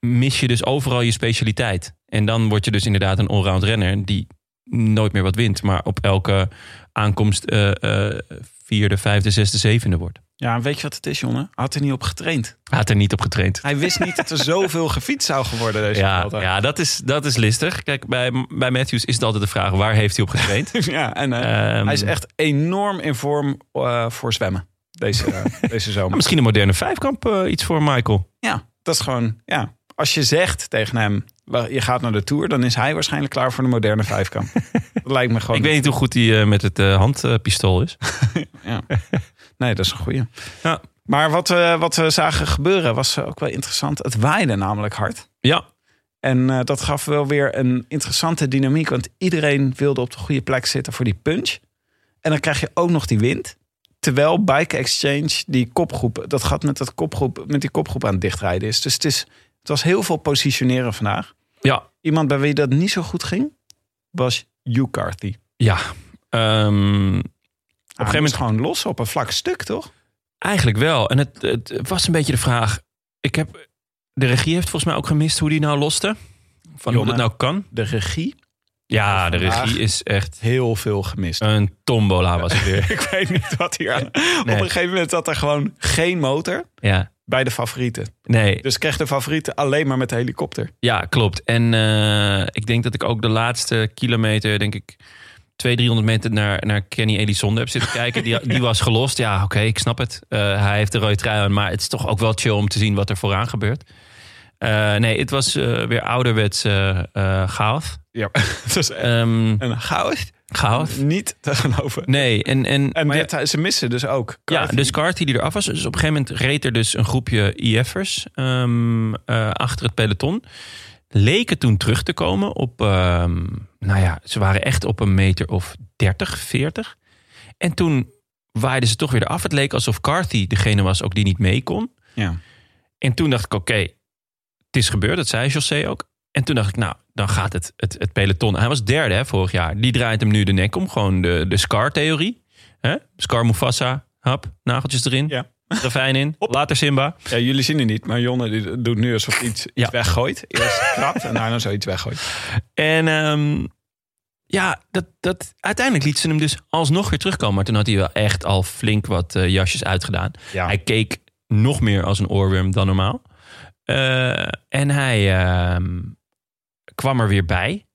mis je dus overal je specialiteit. En dan word je dus inderdaad een allround renner die nooit meer wat wint, maar op elke aankomst eh, vierde, vijfde, zesde, zevende wordt. Ja, weet je wat het is, jongen? Hij had er niet op getraind. Hij had er niet op getraind. Hij wist niet dat er zoveel gefietst zou worden deze Ja, Vuelta. ja dat, is, dat is listig. Kijk, bij, bij Matthews is het altijd de vraag: waar heeft hij op getraind? Ja, en eh, Ehm, hij is echt enorm in vorm eh, voor zwemmen deze, eh, deze zomer. Misschien een moderne vijfkamp iets voor Michael. Ja, dat is gewoon, ja. Als je zegt tegen hem, "Wel, je gaat naar de Tour, dan is hij waarschijnlijk klaar voor de moderne vijfkamp. dat lijkt me gewoon. Ik weet niet hoe goed hij eh, met het eh, handpistool is. Ja. Nee, dat is een goeie. Ja. Maar wat we, wat we zagen gebeuren was ook wel interessant. Het waaide namelijk hard. Ja, En eh, dat gaf wel weer een interessante dynamiek. Want iedereen wilde op de goede plek zitten voor die punch. En dan krijg je ook nog die wind. Terwijl Bike Exchange die kopgroep, dat gaat met, dat kopgroep, met die kopgroep aan het dichtrijden is. Dus het, is, het was heel veel positioneren vandaag. ja, Iemand bij wie dat niet zo goed ging, was Hugh Carthy. ja. Ehm, een gegeven moment- gewoon los op een vlak stuk, toch? eigenlijk wel. En het, het was een beetje de vraag. Ik heb, de regie heeft volgens mij ook gemist hoe die nou loste. Van hoe Jonne. dat nou kan. De regie, Ja, de regie is echt heel veel gemist. een tombola was het weer. Ik weet niet wat hier aan. Op een gegeven moment zat er gewoon geen motor Ja, bij de favorieten. nee. Dus kreeg de favorieten alleen maar met de helikopter. Ja, klopt. En eh, ik denk dat ik ook de laatste kilometer, denk ik, 200, 300 meter naar, naar Kenny Elissonde heb zitten kijken. Die, die was gelost. Ja, oké, ik snap het. Eh, hij heeft de rode trui aan, maar het is toch ook wel chill om te zien wat er vooraan gebeurt. Eh, nee, het was eh, weer ouderwets eh eh chaos. Ja, echt Ehm een chaos. chaos? Niet te geloven. Nee, en... en, En maar ja- ze missen dus ook. Ja, Carthy. dus Carty die eraf was. Dus op een gegeven moment reed er dus een groepje IF'ers ehm, eh, achter het peloton. Leken toen terug te komen op, ehm, nou ja, ze waren echt op een meter of 30, 40. En toen waaiden ze toch weer eraf. Het leek alsof Carthy degene was ook die niet mee kon. Ja. En toen dacht ik, oké, het is gebeurd. Dat zei José ook. En toen dacht ik, nou, dan gaat het, het, het peloton. Hij was derde hè, vorig jaar. Die draait hem nu de nek om. Gewoon de, de Scar-theorie. Scar Mufasa, hap, nageltjes erin. Ja. Ravijn in. Later Simba. ja, jullie zien het niet, maar Jonne die doet nu alsof hij iets, weggooit. Eerst krabt en daarna zoiets weggooit. En ehm, ja, dat, dat, uiteindelijk liet ze hem dus alsnog weer terugkomen. Maar toen had hij wel echt al flink wat eh, jasjes uitgedaan. Ja. Hij keek nog meer als een oorworm dan normaal. Eh, en hij ehm, kwam er weer bij.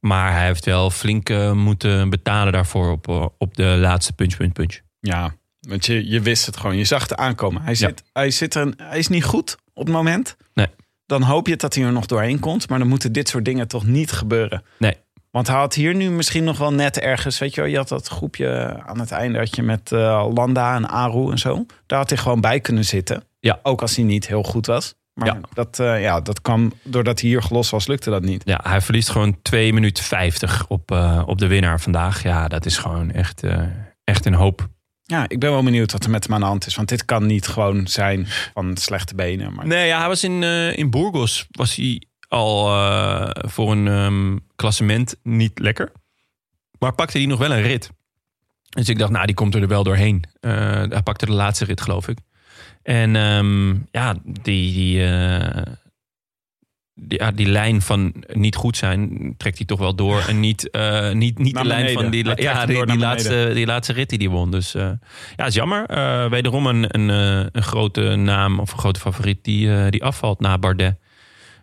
Maar hij heeft wel flink eh, moeten betalen daarvoor op, op de laatste punch, punch, punch. Ja, want je, je wist het gewoon. Je zag het aankomen. Hij, zit, hij, zit er, hij is niet goed op het moment. Nee. Dan hoop je dat hij er nog doorheen komt. Maar dan moeten dit soort dingen toch niet gebeuren. Nee. Want hij had hier nu misschien nog wel net ergens... Weet je wel, je had dat groepje aan het einde... had je met eh, Landa en Aru en zo. Daar had hij gewoon bij kunnen zitten. Ja. Ook als hij niet heel goed was. Maar Ja. dat, eh, ja, dat kwam doordat hij hier gelost was, lukte dat niet. Ja, hij verliest gewoon 2 minuten 50 op, eh, op de winnaar vandaag. Ja, dat is gewoon echt, echt een hoop. Ja, ik ben wel benieuwd wat er met hem aan de hand is. Want dit kan niet gewoon zijn van slechte benen. Maar Nee, ja, hij was in, eh, in Burgos was hij al eh, voor een ehm, klassement niet lekker. Maar pakte hij nog wel een rit. Dus ik dacht, nou, die komt er wel doorheen. Eh, hij pakte de laatste rit, geloof ik. En ehm, ja, die, die, die, ja, die lijn van niet goed zijn trekt hij toch wel door. En niet, eh, niet, niet Naar de lijn beneden. van die, ja, die, laatste, die laatste rit die hij won. Dus eh, ja, is jammer. Eh, wederom een, een, een grote naam of een grote favoriet die, die afvalt na Bardet.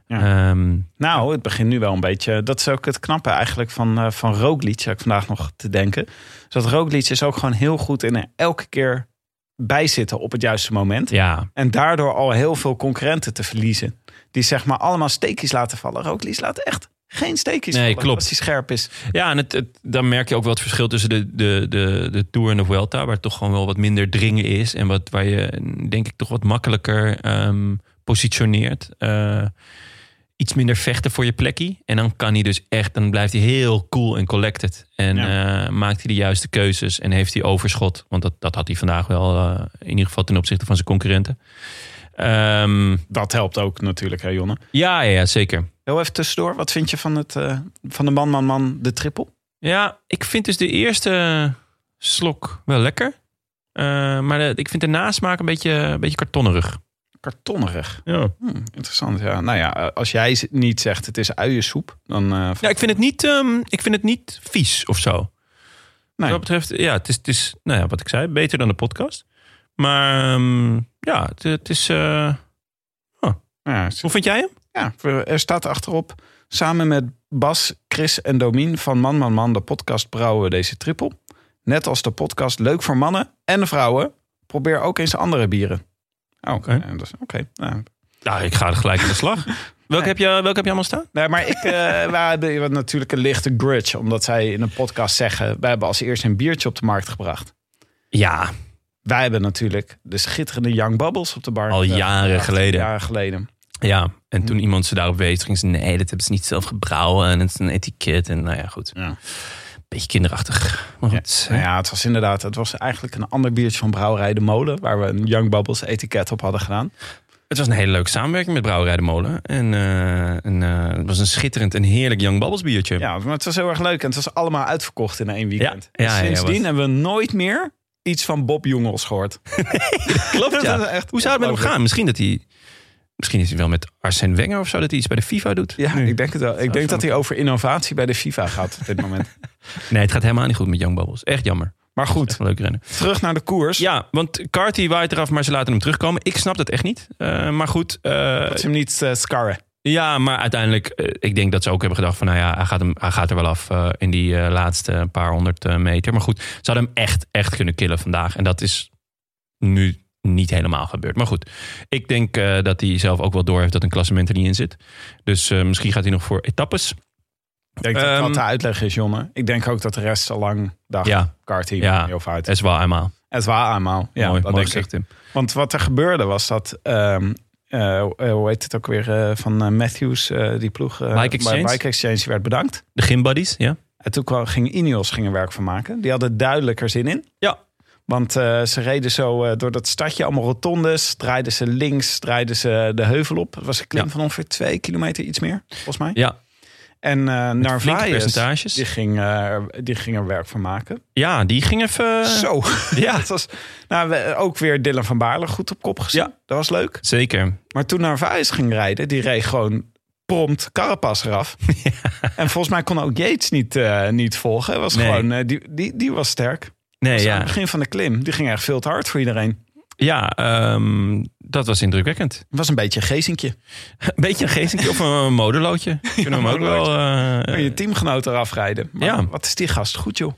Ja. Ehm, Nou, het begint nu wel een beetje. Dat is ook het knappe eigenlijk van, van Roglic. Heb ik vandaag nog te denken. Dus dat Roglic is ook gewoon heel goed in elke keer bijzitten op het juiste moment. ja, En daardoor al heel veel concurrenten te verliezen. Die zeg maar allemaal steekjes laten vallen. Roglic laat echt geen steekjes Nee, vallen klopt. als hij scherp is. Ja, en het, het, dan merk je ook wel het verschil tussen de, de, de, de Tour en de Vuelta... waar het toch gewoon wel wat minder dringen is... en wat, waar je, denk ik, toch wat makkelijker ehm, positioneert. Eh, iets minder vechten voor je plekje. En dan kan hij dus echt... dan blijft hij heel cool en collected. En eh, maakt hij de juiste keuzes en heeft hij overschot. Want dat, dat had hij vandaag wel, eh, in ieder geval ten opzichte van zijn concurrenten. Ehm, Dat helpt ook natuurlijk, hè Jonne. ja, ja, zeker. Heel even tussendoor. Wat vind je van, het, eh, van de man, man, man, de triple? Ja, ik vind dus de eerste slok wel lekker. Eh, maar de- ik vind de nasmaak een beetje, een beetje kartonnerig. Kartonnerig. Ja. Hm, interessant, ja. Nou ja, als jij niet zegt het is uiensoep, dan... eh, ja, ik vind het niet, ehm, ik vind het niet vies of zo. nee. Wat dat betreft, ja, het is, het is, nou ja, wat ik zei, beter dan de podcast. Maar ehm, ja, het, het is. eh, Ja, hoe vind jij hem? Ja, er staat achterop. Samen met Bas, Chris en Domien van Man Man Man, de podcast, brouwen we deze triple. Net als de podcast Leuk voor mannen en vrouwen. Probeer ook eens andere bieren. Oh, Oké. oké. Nou, Ja, ik ga er gelijk aan de slag. Welke, heb je, welke heb je allemaal staan? Nee, maar ik, eh wij hebben natuurlijk een lichte grudge. Omdat zij in een podcast zeggen... wij hebben als eerste een biertje op de markt gebracht. Ja, Wij hebben natuurlijk de schitterende Young Bubbles op de bar. Al eh, jaren geleden. Jaren geleden. ja. En toen iemand ze daarop wees, ging ze nee, dat hebben ze niet zelf gebrouwen. En het is een etiket. En nou ja, goed. Ja. Beetje kinderachtig. Maar goed. Nou ja, het was inderdaad... Het was eigenlijk een ander biertje van Brouwerij de Molen... waar we een Young Bubbles etiket op hadden gedaan. Het was een hele leuke samenwerking met Brouwerij de Molen. En, eh, en, eh, het was een schitterend en heerlijk Young Bubbles biertje. Ja, maar het was heel erg leuk. En het was allemaal uitverkocht in één weekend. Ja, ja, En ja, sindsdien was- hebben we nooit meer iets van Bob Jongels gehoord. Klopt, ja. Echt Hoe zou het met hem gaan? Misschien dat hij... Misschien is hij wel met Arsène Wenger of zo... dat hij iets bij de FIFA doet. Ja, Nu. ik denk het wel. Ik denk dat hij over innovatie bij de FIFA gaat op dit moment. Nee, het gaat helemaal niet goed met Young Bubbles. Echt jammer. Maar goed, een leuke renner. terug naar de koers. Ja, want Carty waait eraf, maar ze laten hem terugkomen. Ik snap dat echt niet. Eh, maar goed, eh, Dat ze hem niet eh, scarren. Ja, maar uiteindelijk... eh, ik denk dat ze ook hebben gedacht van... nou ja, hij gaat, hem, hij gaat er wel af eh, in die eh, laatste paar honderd meter. Maar goed, ze hadden hem echt, echt kunnen killen vandaag. En dat is nu niet helemaal gebeurd. Maar goed, ik denk dat hij zelf ook wel door heeft dat een klassement er niet in zit. Dus misschien gaat hij nog voor etappes. Ik denk dat Ehm, dat de uitleg is, Jonne. Ik denk ook dat de rest al lang dacht, Ja. Carty, Ja. heel uit. Het is wel eenmaal. Het was eenmaal. Ja, mooi, dat mooi denk ik. gezegd, Tim. Want wat er gebeurde was dat... ehm, eh, hoe heet het ook weer? eh, van eh, Matthews, die ploeg. Bike Exchange? Bike Exchange werd bedankt. De Gym Buddies, ja. En toen kwam, ging Ineos ging er werk van maken. Die hadden duidelijker zin in. Ja. Want ze reden zo door dat stadje, allemaal rotondes. Draaiden ze links, draaiden ze de heuvel op. Het was een klim Ja. van ongeveer twee kilometer, iets meer, volgens mij. Ja, En eh flinke Narvaez, die ging, eh, die ging er werk van maken. ja die ging even... Zo. Ja, Dat was, nou, ook weer Dylan van Baarle goed op kop gezien. Ja. Dat was leuk. zeker. Maar toen Narvaez ging rijden, die reed gewoon prompt Carapaz eraf. En volgens mij kon ook Yates niet, eh, niet volgen. Was Nee. gewoon, eh, die, die, die was sterk. Nee, Dus aan ja. het begin van de klim, die ging echt veel te hard voor iedereen. Ja, ehm, dat was indrukwekkend. Het was een beetje een gezinkje. Een beetje een geestje of een modelootje. Kunnen we hem ook wel... Eh je teamgenoot eraf rijden. Maar Ja. wat is die gast goed, joh.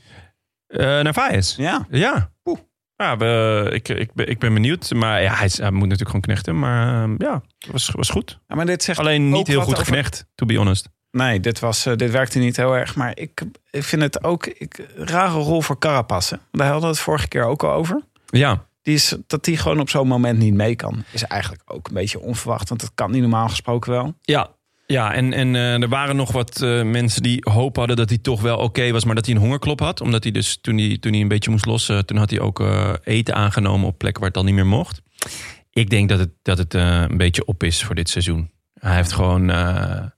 eh Narvaez. Ja. Ja. Oeh. Ja, we, ik, ik, ben, ik ben benieuwd. Maar ja, hij, moet natuurlijk gewoon knechten. Maar ehm, ja, het was, was goed. Ja, maar dit zegt Alleen niet heel goed over- geknecht, to be honest. Nee, dit, was, eh, dit werkte niet heel erg. Maar ik, ik vind het ook ik, een rare rol voor Carapaz. hè. Daar hadden we het vorige keer ook al over. Ja, die is, dat die gewoon op zo'n moment niet mee kan. Is eigenlijk ook een beetje onverwacht. Want dat kan niet normaal gesproken wel. Ja, ja en, en eh, er waren nog wat eh, mensen die hoop hadden dat hij toch wel oké was, maar dat hij een hongerklop had. Omdat hij dus toen hij, toen hij een beetje moest lossen, toen had hij ook eh, eten aangenomen op plekken waar het al niet meer mocht. Ik denk dat het, dat het een beetje op is voor dit seizoen. Hij heeft gewoon een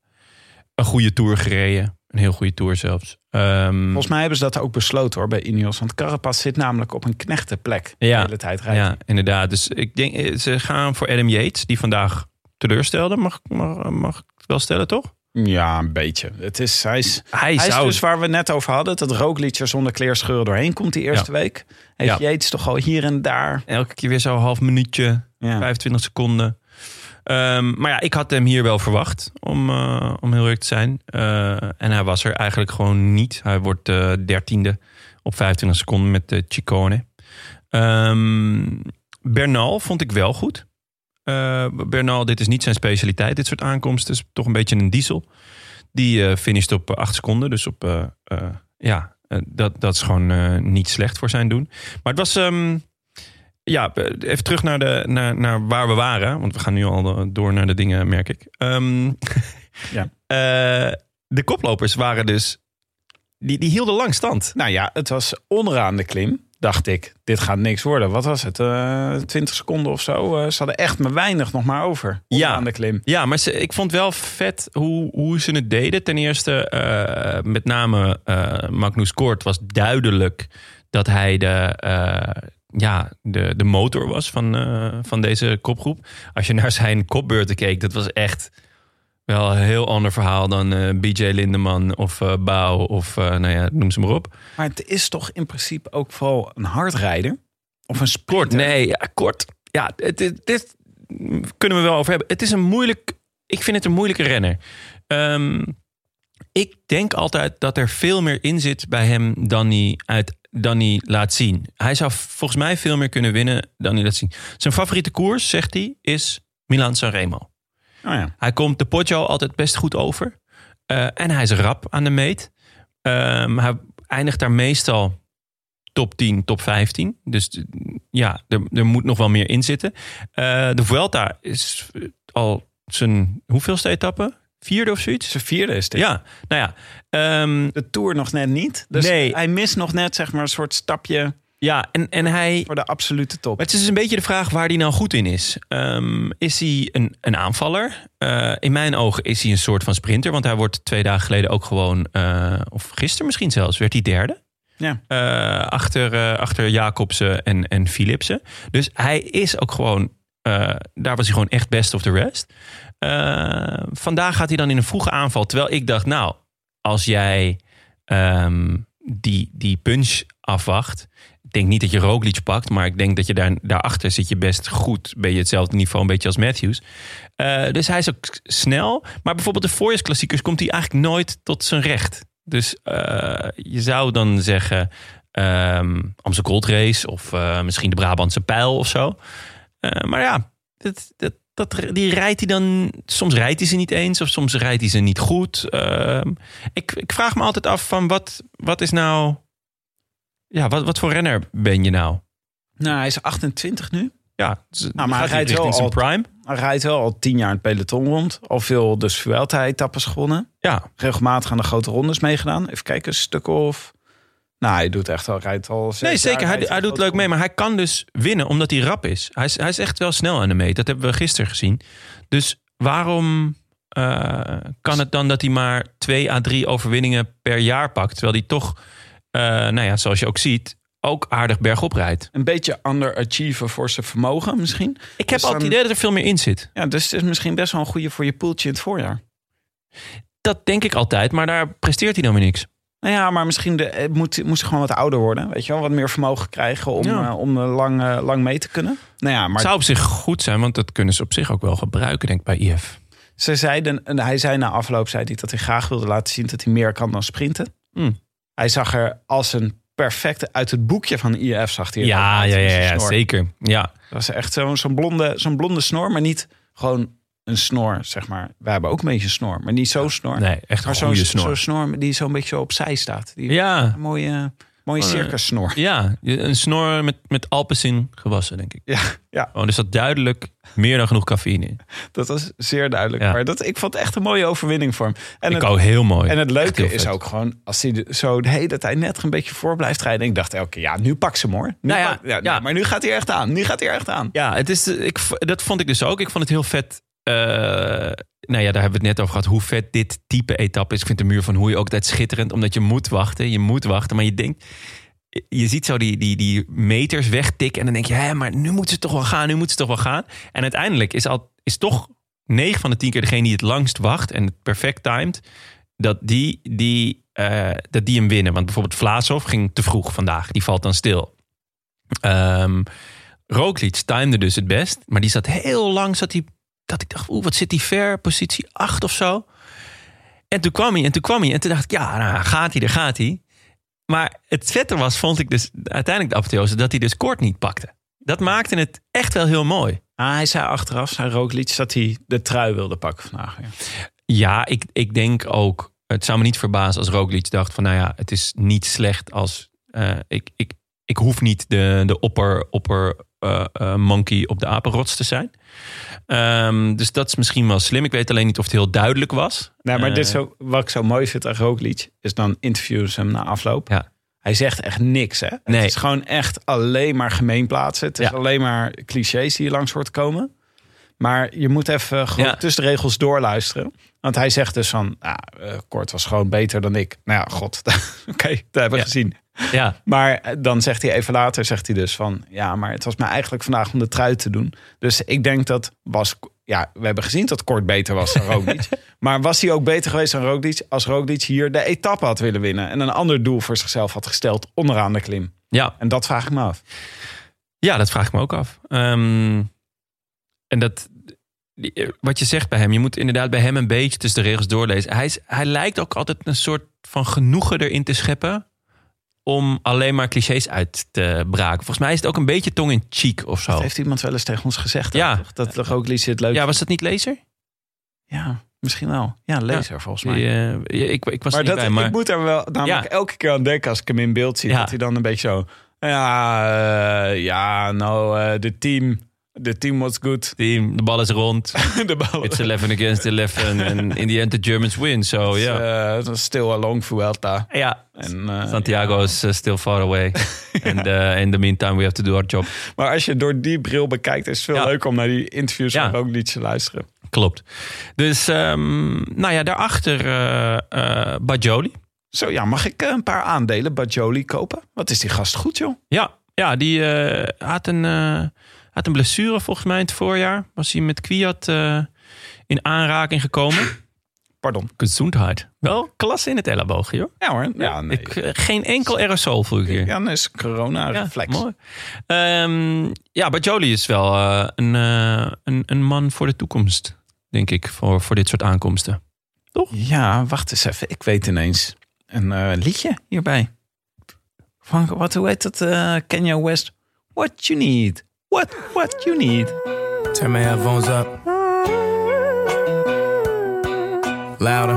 goede tour gereden. Een heel goede tour zelfs. Ehm, Volgens mij hebben ze dat ook besloten hoor bij Ineos. Want Carapaz zit namelijk op een knechtenplek de Ja, hele tijd rijden. Ja, inderdaad. Dus ik denk, eh, ze gaan voor Adam Yates, die vandaag teleurstelde. Mag, mag, mag ik het wel stellen, toch? Ja, een beetje. Het is, hij is, Hij, hij is zou... dus waar we net over hadden. Dat er zonder kleerscheuren doorheen komt die eerste week. Heeft Ja. Yates toch al hier en daar. Elke keer weer zo'n half minuutje, Ja. 25 seconden. Ehm, maar ja, ik had hem hier wel verwacht, om, eh, om heel eerlijk te zijn. Eh, en hij was er eigenlijk gewoon niet. Hij wordt eh, dertiende op 25 seconden met Chicone. Ehm, Bernal vond ik wel goed. Bernal, dit is niet zijn specialiteit, dit soort aankomsten. is toch een beetje een diesel. Die eh finisht op 8 seconden. Dus op, ja, dat, dat is gewoon niet slecht voor zijn doen. Maar het was... ehm, ja, even terug naar, de, naar, naar waar we waren. Want we gaan nu al door naar de dingen, merk ik. Ehm, Ja. eh, de koplopers waren dus... Die, die hielden lang stand. Nou ja, het was onderaan de klim. Dacht ik, dit gaat niks worden. Wat was het? eh 20 seconden of zo. Eh, ze hadden echt maar weinig nog maar over. Onderaan de klim. Ja, maar ze, ik vond wel vet hoe, hoe ze het deden. Ten eerste, eh, met name eh, Magnus Kort was duidelijk dat hij de, eh, ja, de, de motor was van, eh, van deze kopgroep. Als je naar zijn kopbeurten keek, dat was echt wel een heel ander verhaal dan eh, BJ Lindeman of eh Bouw of nou ja, noem ze maar op. Maar het is toch in principe ook vooral een hardrijder? Of een sprinter? nee, ja, kort. Ja, het, dit kunnen we wel over hebben. Het is een moeilijk, ik vind het een moeilijke renner. Ehm, ik denk altijd dat er veel meer in zit bij hem dan hij, uit, dan hij laat zien. Hij zou volgens mij veel meer kunnen winnen dan hij laat zien. Zijn favoriete koers, zegt hij, is Milan Sanremo. Oh ja. Hij komt de Poggio altijd best goed over. Eh, en hij is rap aan de meet. Ehm, hij eindigt daar meestal top 10, top 15. Dus eh, ja, er, er moet nog wel meer in zitten. Eh, de Vuelta is al zijn hoeveelste etappe? Vierde of zoiets? Zijn vierde is dit. Ja, nou ja. ehm, De Tour nog net niet. Dus Nee. hij mist nog net zeg maar een soort stapje ja en, en hij... voor de absolute top. Maar het is dus een beetje de vraag waar hij nou goed in is. Ehm, is hij een, een aanvaller? Eh, in mijn ogen is hij een soort van sprinter. Want hij wordt twee dagen geleden ook gewoon... eh, of gisteren misschien zelfs, werd hij derde. Ja. Eh, achter, eh, achter Jacobsen en, en Philipsen. Dus hij is ook gewoon... eh, daar was hij gewoon echt best of the rest. Eh, vandaag gaat hij dan in een vroege aanval. Terwijl ik dacht, nou, als jij ehm, die, die punch afwacht... Ik denk niet dat je Roglic pakt, maar ik denk dat je daar, daarachter zit je best goed. Ben je hetzelfde niveau, een beetje als Matthews. Eh, dus hij is ook snel. Maar bijvoorbeeld de voorjaarsklassiekers komt hij eigenlijk nooit tot zijn recht. Dus eh, je zou dan zeggen ehm Amstel Gold Race of misschien de Brabantse Pijl of zo. Maar ja, dat, dat, dat, die rijdt hij dan... Soms rijdt hij ze niet eens of soms rijdt hij ze niet goed. Ehm, ik, ik vraag me altijd af van wat, wat is nou... Ja, wat, wat voor renner ben je nou? Nou, hij is 28 nu. Ja, dus maar hij rijdt wel al- prime. Hij rijdt wel al tien jaar in het peloton rond. Al veel dus Vuelta-etappes gewonnen. Ja, Regelmatig aan de grote rondes meegedaan. Even kijken, een stuk of... Nou, hij doet echt al, rijdt al Nee, zeker. Hij, hij doet leuk mee, maar hij kan dus winnen omdat hij rap is. Hij is, hij is echt wel snel aan de meet. Dat hebben we gisteren gezien. Dus waarom eh, kan het dan dat hij maar twee à drie overwinningen per jaar pakt? Terwijl hij toch, eh, nou ja, zoals je ook ziet, ook aardig bergop rijdt. Een beetje underachiever voor zijn vermogen misschien. Ik heb Dus al het idee dat er veel meer in zit. Ja, dus het is misschien best wel een goede voor je poeltje in het voorjaar. Dat denk ik altijd, maar daar presteert hij dan weer niks. Nou ja, maar misschien de, het moet, moest hij gewoon wat ouder worden. Weet je wel, wat meer vermogen krijgen om, Ja. eh, om eh, lang, eh, lang mee te kunnen. Nou ja, maar Het zou op zich goed zijn, want dat kunnen ze op zich ook wel gebruiken, denk ik, bij IF. ze zeiden, en hij zei na afloop zei hij dat hij graag wilde laten zien dat hij meer kan dan sprinten. Hmm. Hij zag er als een perfecte uit het boekje van IF zag hij Ja, ja, ja, ja, zeker. Ja, Dat was echt zo'n zo'n blonde, zo'n blonde snor, maar niet gewoon een snor, zeg maar. Wij hebben ook een beetje een snor, maar niet zo'n snor. nee, echt een goede snor. zo'n snor die zo'n beetje zo opzij staat. Die Ja, mooie, mooie Mooie Oh, nee. circus snor. Ja, een snor met, met Alpecin gewassen, denk ik. Ja, ja, Oh, er zat duidelijk meer dan genoeg cafeïne in. dat was zeer duidelijk. Ja. Maar dat, ik vond het echt een mooie overwinning voor hem. En ik het, ook heel mooi. en het leuke is ook gewoon, als hij zo de hele tijd net een beetje voor blijft rijden. Ik dacht elke ja, nu pak ze hem hoor. Nou ja, pak- ja, ja. Maar nu gaat hij echt aan. Nu gaat hij echt aan. Ja, het is, ik, dat vond ik dus ook. Ik vond het heel vet. Eh, nou ja, daar hebben we het net over gehad. Hoe vet dit type etappe is. Ik vind de muur van hoe je ook altijd schitterend. Omdat je moet wachten. Je moet wachten. Maar je denkt. Je ziet zo die, die, die meters wegtikken. En dan denk je, hé, maar nu moet ze toch wel gaan. Nu moet ze toch wel gaan. En uiteindelijk is, al, is toch 9 van de 10 keer degene die het langst wacht. En het perfect timed. Dat die, die, eh, dat die hem winnen. Want bijvoorbeeld Vlaasov ging te vroeg vandaag. Die valt dan stil. Ehm Roglic dus het best. Maar die zat heel lang, zat hij, dat ik dacht, oeh, wat zit die ver, positie 8 of zo. En toen kwam hij, en toen kwam hij. En toen dacht ik, ja, nou, gaat hij, daar gaat hij. Maar het vette was, vond ik dus uiteindelijk de apotheose, dat hij dus kort niet pakte. Dat maakte het echt wel heel mooi. Ah, hij zei achteraf, zei Roglic, dat hij de trui wilde pakken vandaag. Ja. Ja, ik, ik denk ook, het zou me niet verbazen als Roglic dacht van, nou ja, het is niet slecht als, eh, ik, ik, ik hoef niet de, de opper, opper eh, eh, monkey op de apenrots te zijn. Ehm, dus dat is misschien wel slim. Ik weet alleen niet of het heel duidelijk was. Nee, maar Eh, dit is zo, wat ik zo mooi vind aan Roglic, is dan interviewen ze hem na afloop. Ja. Hij zegt echt niks, hè? Nee. Het is gewoon echt alleen maar gemeenplaatsen. Het is Ja. alleen maar clichés die je langs hoort komen. Maar je moet even gewoon Ja. tussen de regels doorluisteren. Want hij zegt dus van, eh, Kort was gewoon beter dan ik. Nou ja, god, oké, dat hebben we Ja. gezien. Ja, Maar eh, dan zegt hij even later, zegt hij dus van... ja, maar het was mij eigenlijk vandaag om de trui te doen. Dus ik denk dat was... Ja, we hebben gezien dat Kort beter was dan Roglic. maar was hij ook beter geweest dan Roglic... als Roglic hier de etappe had willen winnen... en een ander doel voor zichzelf had gesteld onderaan de klim? ja. En dat vraag ik me af. Ja, dat vraag ik me ook af. Ehm, en dat, eh, wat je zegt bij hem, je moet inderdaad bij hem een beetje tussen de regels doorlezen. Hij, is, hij lijkt ook altijd een soort van genoegen erin te scheppen om alleen maar clichés uit te braken. Volgens mij is het ook een beetje tong in cheek of zo. Dat heeft iemand wel eens tegen ons gezegd. Ja. toch? Dat Roglic het leuk Ja, was dat niet lezer? Ja, misschien wel. Ja, lezer volgens mij. Eh, ik, ik was maar niet dat, bij, maar ik moet er wel namelijk Ja. elke keer aan denken als ik hem in beeld zie. Dat hij dan een beetje zo... Ja, eh, ja nou, eh, de team... De team was good. team, de bal is rond. de bal It's 11 against 11 en in the end the Germans win. So ja. Eh, still a long Vuelta. ja. En, eh, Santiago is uh, still far away. And uh, in the meantime we have to do our job. Maar als je door die bril bekijkt, is het veel Ja. leuker om naar die interviews Ja. van Roglic te luisteren. Klopt. Dus, ehm, nou ja, daarachter eh eh Bajoli. Zo ja, mag ik eh, een paar aandelen Bajoli kopen? Wat is die gast goed, joh? Ja, ja die eh, had, een, eh, had een blessure volgens mij in het voorjaar. Was hij met Kwiat eh, in aanraking gekomen. Pardon. Gezondheid. Wel klasse in het elleboog, joh. Ja hoor. Ja, nee. Ik, eh, geen enkel aerosol voel ik hier. Ja, dan is corona reflex. mooi. Ehm, ja, Bajoli is wel eh, een, een, een man voor de toekomst, denk ik, voor, voor dit soort aankomsten. Ja, wacht eens even. Ik weet ineens een liedje hierbij. Van, wat, hoe heet dat? Kenya West. What you need. What, what you need. Turn my headphones up. Louder.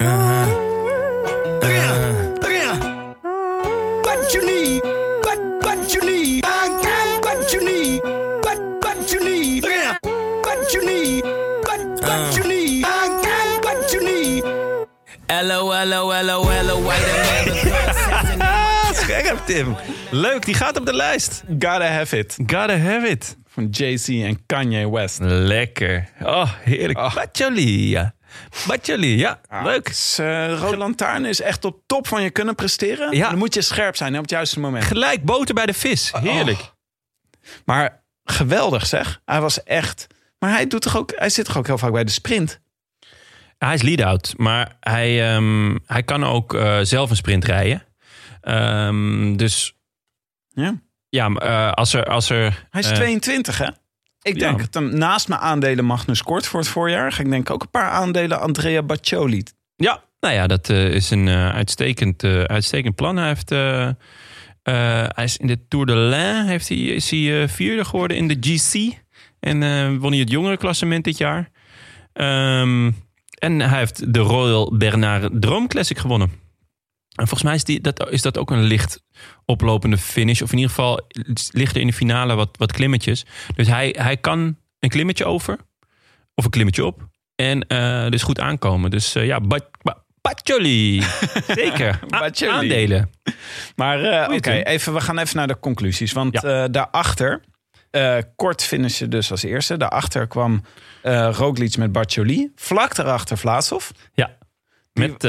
Uh-huh. What you need? What what you need? I got what you need. What what you need? What you need? What what you need? I got what you need. Hello, hello, hello, hello, white America. Scherp, Tim. Leuk, die gaat op de lijst. Gotta have it. Gotta have it. Van Jay-Z en Kanye West. Lekker. Oh, heerlijk. Oh. Bajoli, ja. Ja. Leuk. Dus, eh, Rode Lantaarn is echt op top van je kunnen presteren. Ja. Dan moet je scherp zijn hè, op het juiste moment. Gelijk boter bij de vis. Heerlijk. Oh. Maar geweldig zeg. Hij was echt... Maar hij, doet toch ook, hij zit toch ook heel vaak bij de sprint? Hij is lead-out, maar hij, ehm, hij kan ook eh, zelf een sprint rijden. Ehm, dus Ja. ja, maar, eh, als er... Als er Hij is eh, 22 hè? Ik Ja. denk dat hem naast mijn aandelen Magnus Kort voor het voorjaar... ga ik denk ook een paar aandelen Andrea Baccioli. Ja, nou ja, dat eh, is een eh, uitstekend, eh, uitstekend plan. Hij, heeft, eh, eh, hij is in de Tour de l'Ain heeft hij, is hij eh, vierde geworden in de GC. En eh, won hij het jongere klassement dit jaar. Ehm, en hij heeft de Royal Bernard Droom Classic gewonnen. En volgens mij is, die, dat, is dat ook een licht oplopende finish. Of in ieder geval ligt er in de finale wat, wat klimmetjes. Dus hij, hij kan een klimmetje over. Of een klimmetje op. En eh, dus goed aankomen. Dus eh, ja, Baccioli. Zeker. Baccioli. Aandelen. Maar eh, oké, even, we gaan even naar de conclusies. Want Ja. daarachter, kort finishen dus als eerste. Daarachter kwam eh Roglic met Barcioli. Vlak daarachter Vlaasov. Ja. Met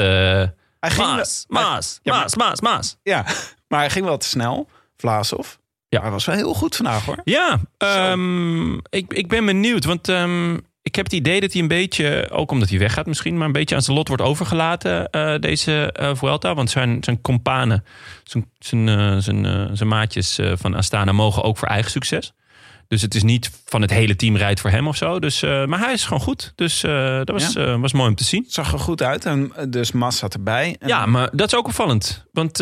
Hij ging Maas, wel- Maas, Ja, maar- Maas, Maas, Maas. Ja, maar hij ging wel te snel, Vlaasov. Ja. Hij was wel heel goed vandaag hoor. Ja, ehm, ik, ik ben benieuwd. Want ehm, ik heb het idee dat hij een beetje, ook omdat hij weggaat misschien, maar een beetje aan zijn lot wordt overgelaten, eh, deze eh Vuelta. Want zijn, zijn companen, zijn, zijn, eh, zijn, zijn maatjes van Astana mogen ook voor eigen succes. Dus het is niet van het hele team rijdt voor hem of zo. Dus, eh, maar hij is gewoon goed. Dus eh, dat was, Ja. eh, was mooi om te zien. Het zag er goed uit en dus Mas zat erbij. En Ja, maar dat is ook opvallend. Want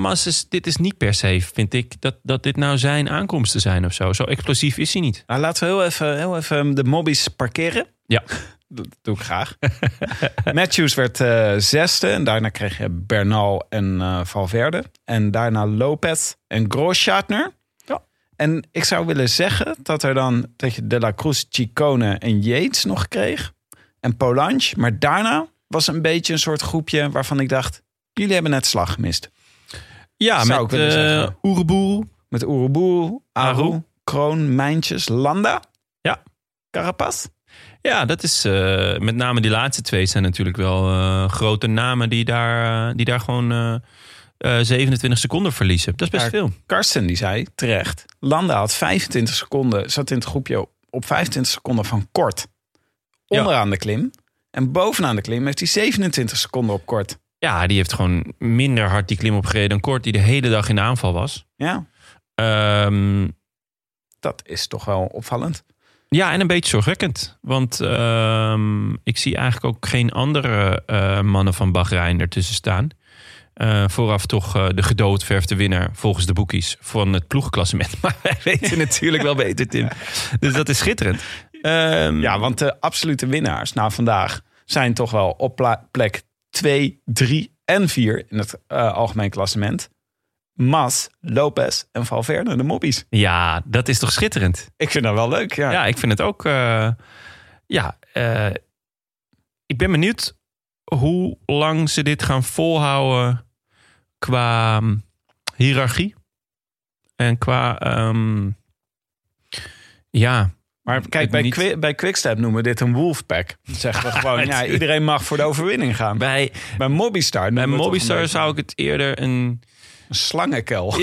Mas is, dit is niet per se, vind ik, dat, dat dit nou zijn aankomsten zijn of zo. Zo explosief is hij niet. Nou, laten we heel even, heel even de mobbies parkeren. Ja. Dat doe ik graag. Matthews werd zesde. En daarna kreeg je Bernal en Valverde. En daarna Lopez en Grosschartner. En ik zou willen zeggen dat er dan dat je De La Cruz, Chicone en Yates nog kreeg. En Polanche. Maar daarna was een beetje een soort groepje waarvan ik dacht... jullie hebben net slag gemist. Ja, Zou met ik willen eh zeggen. Oereboel. Met Oeroboer, Aru, Aru. Kroon, Mijntjes, Landa. Ja. Carapaz. Ja, dat is eh, met name die laatste twee zijn natuurlijk wel eh, grote namen die daar, die daar gewoon eh, eh, 27 seconden verliezen. Dat is best veel. Karsten die zei terecht. Landa had 25 seconden, zat in het groepje op 25 seconden van kort. Onderaan de klim. En bovenaan de klim heeft hij 27 seconden op kort. Ja, die heeft gewoon minder hard die klim opgereden dan Kort, die de hele dag in de aanval was. Ja, Ehm, dat is toch wel opvallend. ja, en een beetje zorgwekkend. Want ehm, ik zie eigenlijk ook geen andere eh, mannen van Bahrein ertussen staan. Eh, vooraf toch eh, de gedoodverfde winnaar volgens de boekies van het ploegklassement. Maar wij weten natuurlijk wel beter, Tim. Dus dat is schitterend. Ehm, Ja, want de absolute winnaars na vandaag zijn toch wel op plek 2, 3 en 4 in het eh, algemeen klassement. Mas, Lopez en Valverde, de mobbies. ja, dat is toch schitterend. Ik vind dat wel leuk, ja. Ja, ik vind het ook. ja, ik ben benieuwd hoe lang ze dit gaan volhouden qua mm, hiërarchie en qua. ehm, ja, Maar kijk, bij, niet- Qui- bij Quickstep noemen we dit een wolfpack. Zeggen we gewoon, ja, iedereen mag voor de overwinning gaan. bij, Bij Mobistar bij Mobistar zou ik het eerder een, een slangenkel.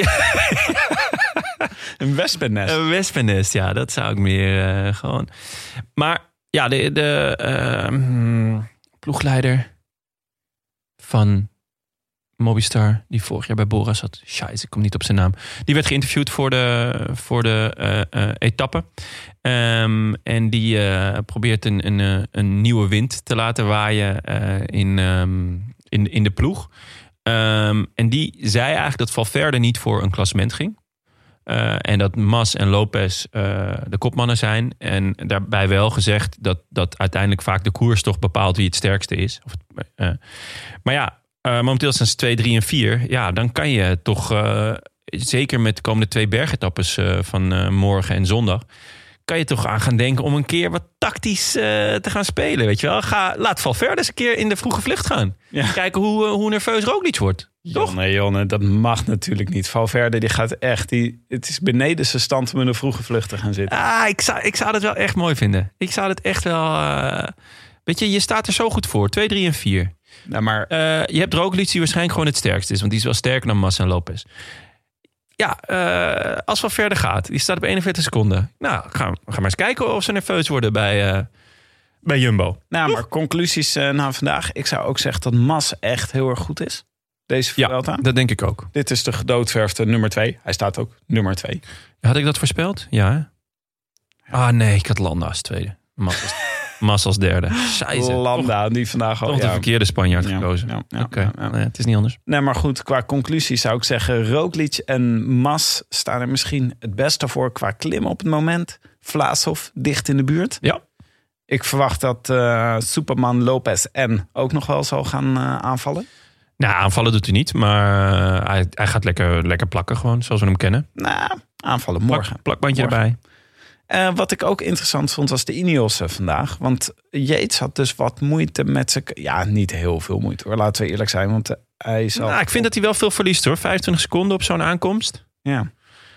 een wespennest. een wespennest. Ja, dat zou ik meer eh, gewoon. Maar ja, de, de ehm, ploegleider van Mobistar, die vorig jaar bij Bora zat. Scheisse, ik kom niet op zijn naam. Die werd geïnterviewd voor de, voor de eh, etappe. Ehm, en die eh, probeert een, een, een nieuwe wind te laten waaien in, ehm, in, in de ploeg. Ehm, en die zei eigenlijk dat Valverde niet voor een klassement ging. En dat Mas en Lopez de kopmannen zijn. En daarbij wel gezegd dat, dat uiteindelijk vaak de koers toch bepaalt wie het sterkste is. Of maar ja, eh, momenteel zijn ze 2, 3 en 4. Ja, dan kan je toch, eh, zeker met de komende twee bergetappes eh, van morgen en zondag... kan je toch aan gaan denken om een keer wat tactisch te gaan spelen. Weet je wel? Ga, laat Valverde eens een keer in de vroege vlucht gaan. Ja. Kijken hoe, hoe nerveus Roglic wordt. Toch? Jonne, Jonne, dat mag natuurlijk niet. Valverde die gaat echt, die, het is beneden zijn stand om in een vroege vlucht te gaan zitten. Ah, ik zou, ik zou dat wel echt mooi vinden. Ik zou het echt wel... weet je, je staat er zo goed voor. 2, 3 en 4. Nou, maar Eh, je hebt Roglic die waarschijnlijk gewoon het sterkst is. Want die is wel sterker dan Massa en Lopez. Ja, eh, als wel verder gaat. Die staat op 41 seconden. Nou, ga, ga maar eens kijken of ze nerveus worden bij, eh, bij Jumbo. Nou, maar conclusies na vandaag. Ik zou ook zeggen dat Mas echt heel erg goed is. Deze Ja, Vuelta. dat denk ik ook. Dit is de gedoodverfde nummer 2. Hij staat ook nummer 2. Had ik dat voorspeld? Ja. hè? Ah nee, ik had Landa als tweede. Mas Mas als derde. Scheisse. Landa, die vandaag al. Toch de verkeerde Spanjaard Ja, gekozen. Oké, nou ja, het is niet anders. Nee, maar goed, qua conclusie zou ik zeggen... Roglic en Mas staan er misschien het beste voor qua klimmen op het moment. Vlaasov dicht in de buurt. Ja. Ik verwacht dat eh, Superman Lopez en ook nog wel zal gaan eh, aanvallen. Nou, aanvallen doet hij niet, maar eh, hij, hij gaat lekker, lekker plakken gewoon, zoals we hem kennen. Nou, aanvallen morgen. Plak, plakbandje Morgen. erbij. Eh, wat ik ook interessant vond was de Ineos eh, vandaag. Want Yates had dus wat moeite met zijn... Ja, niet heel veel moeite hoor. Laten we eerlijk zijn. Want hij zal... Nou, ik vind dat hij wel veel verliest hoor. 25 seconden op zo'n aankomst. Ja.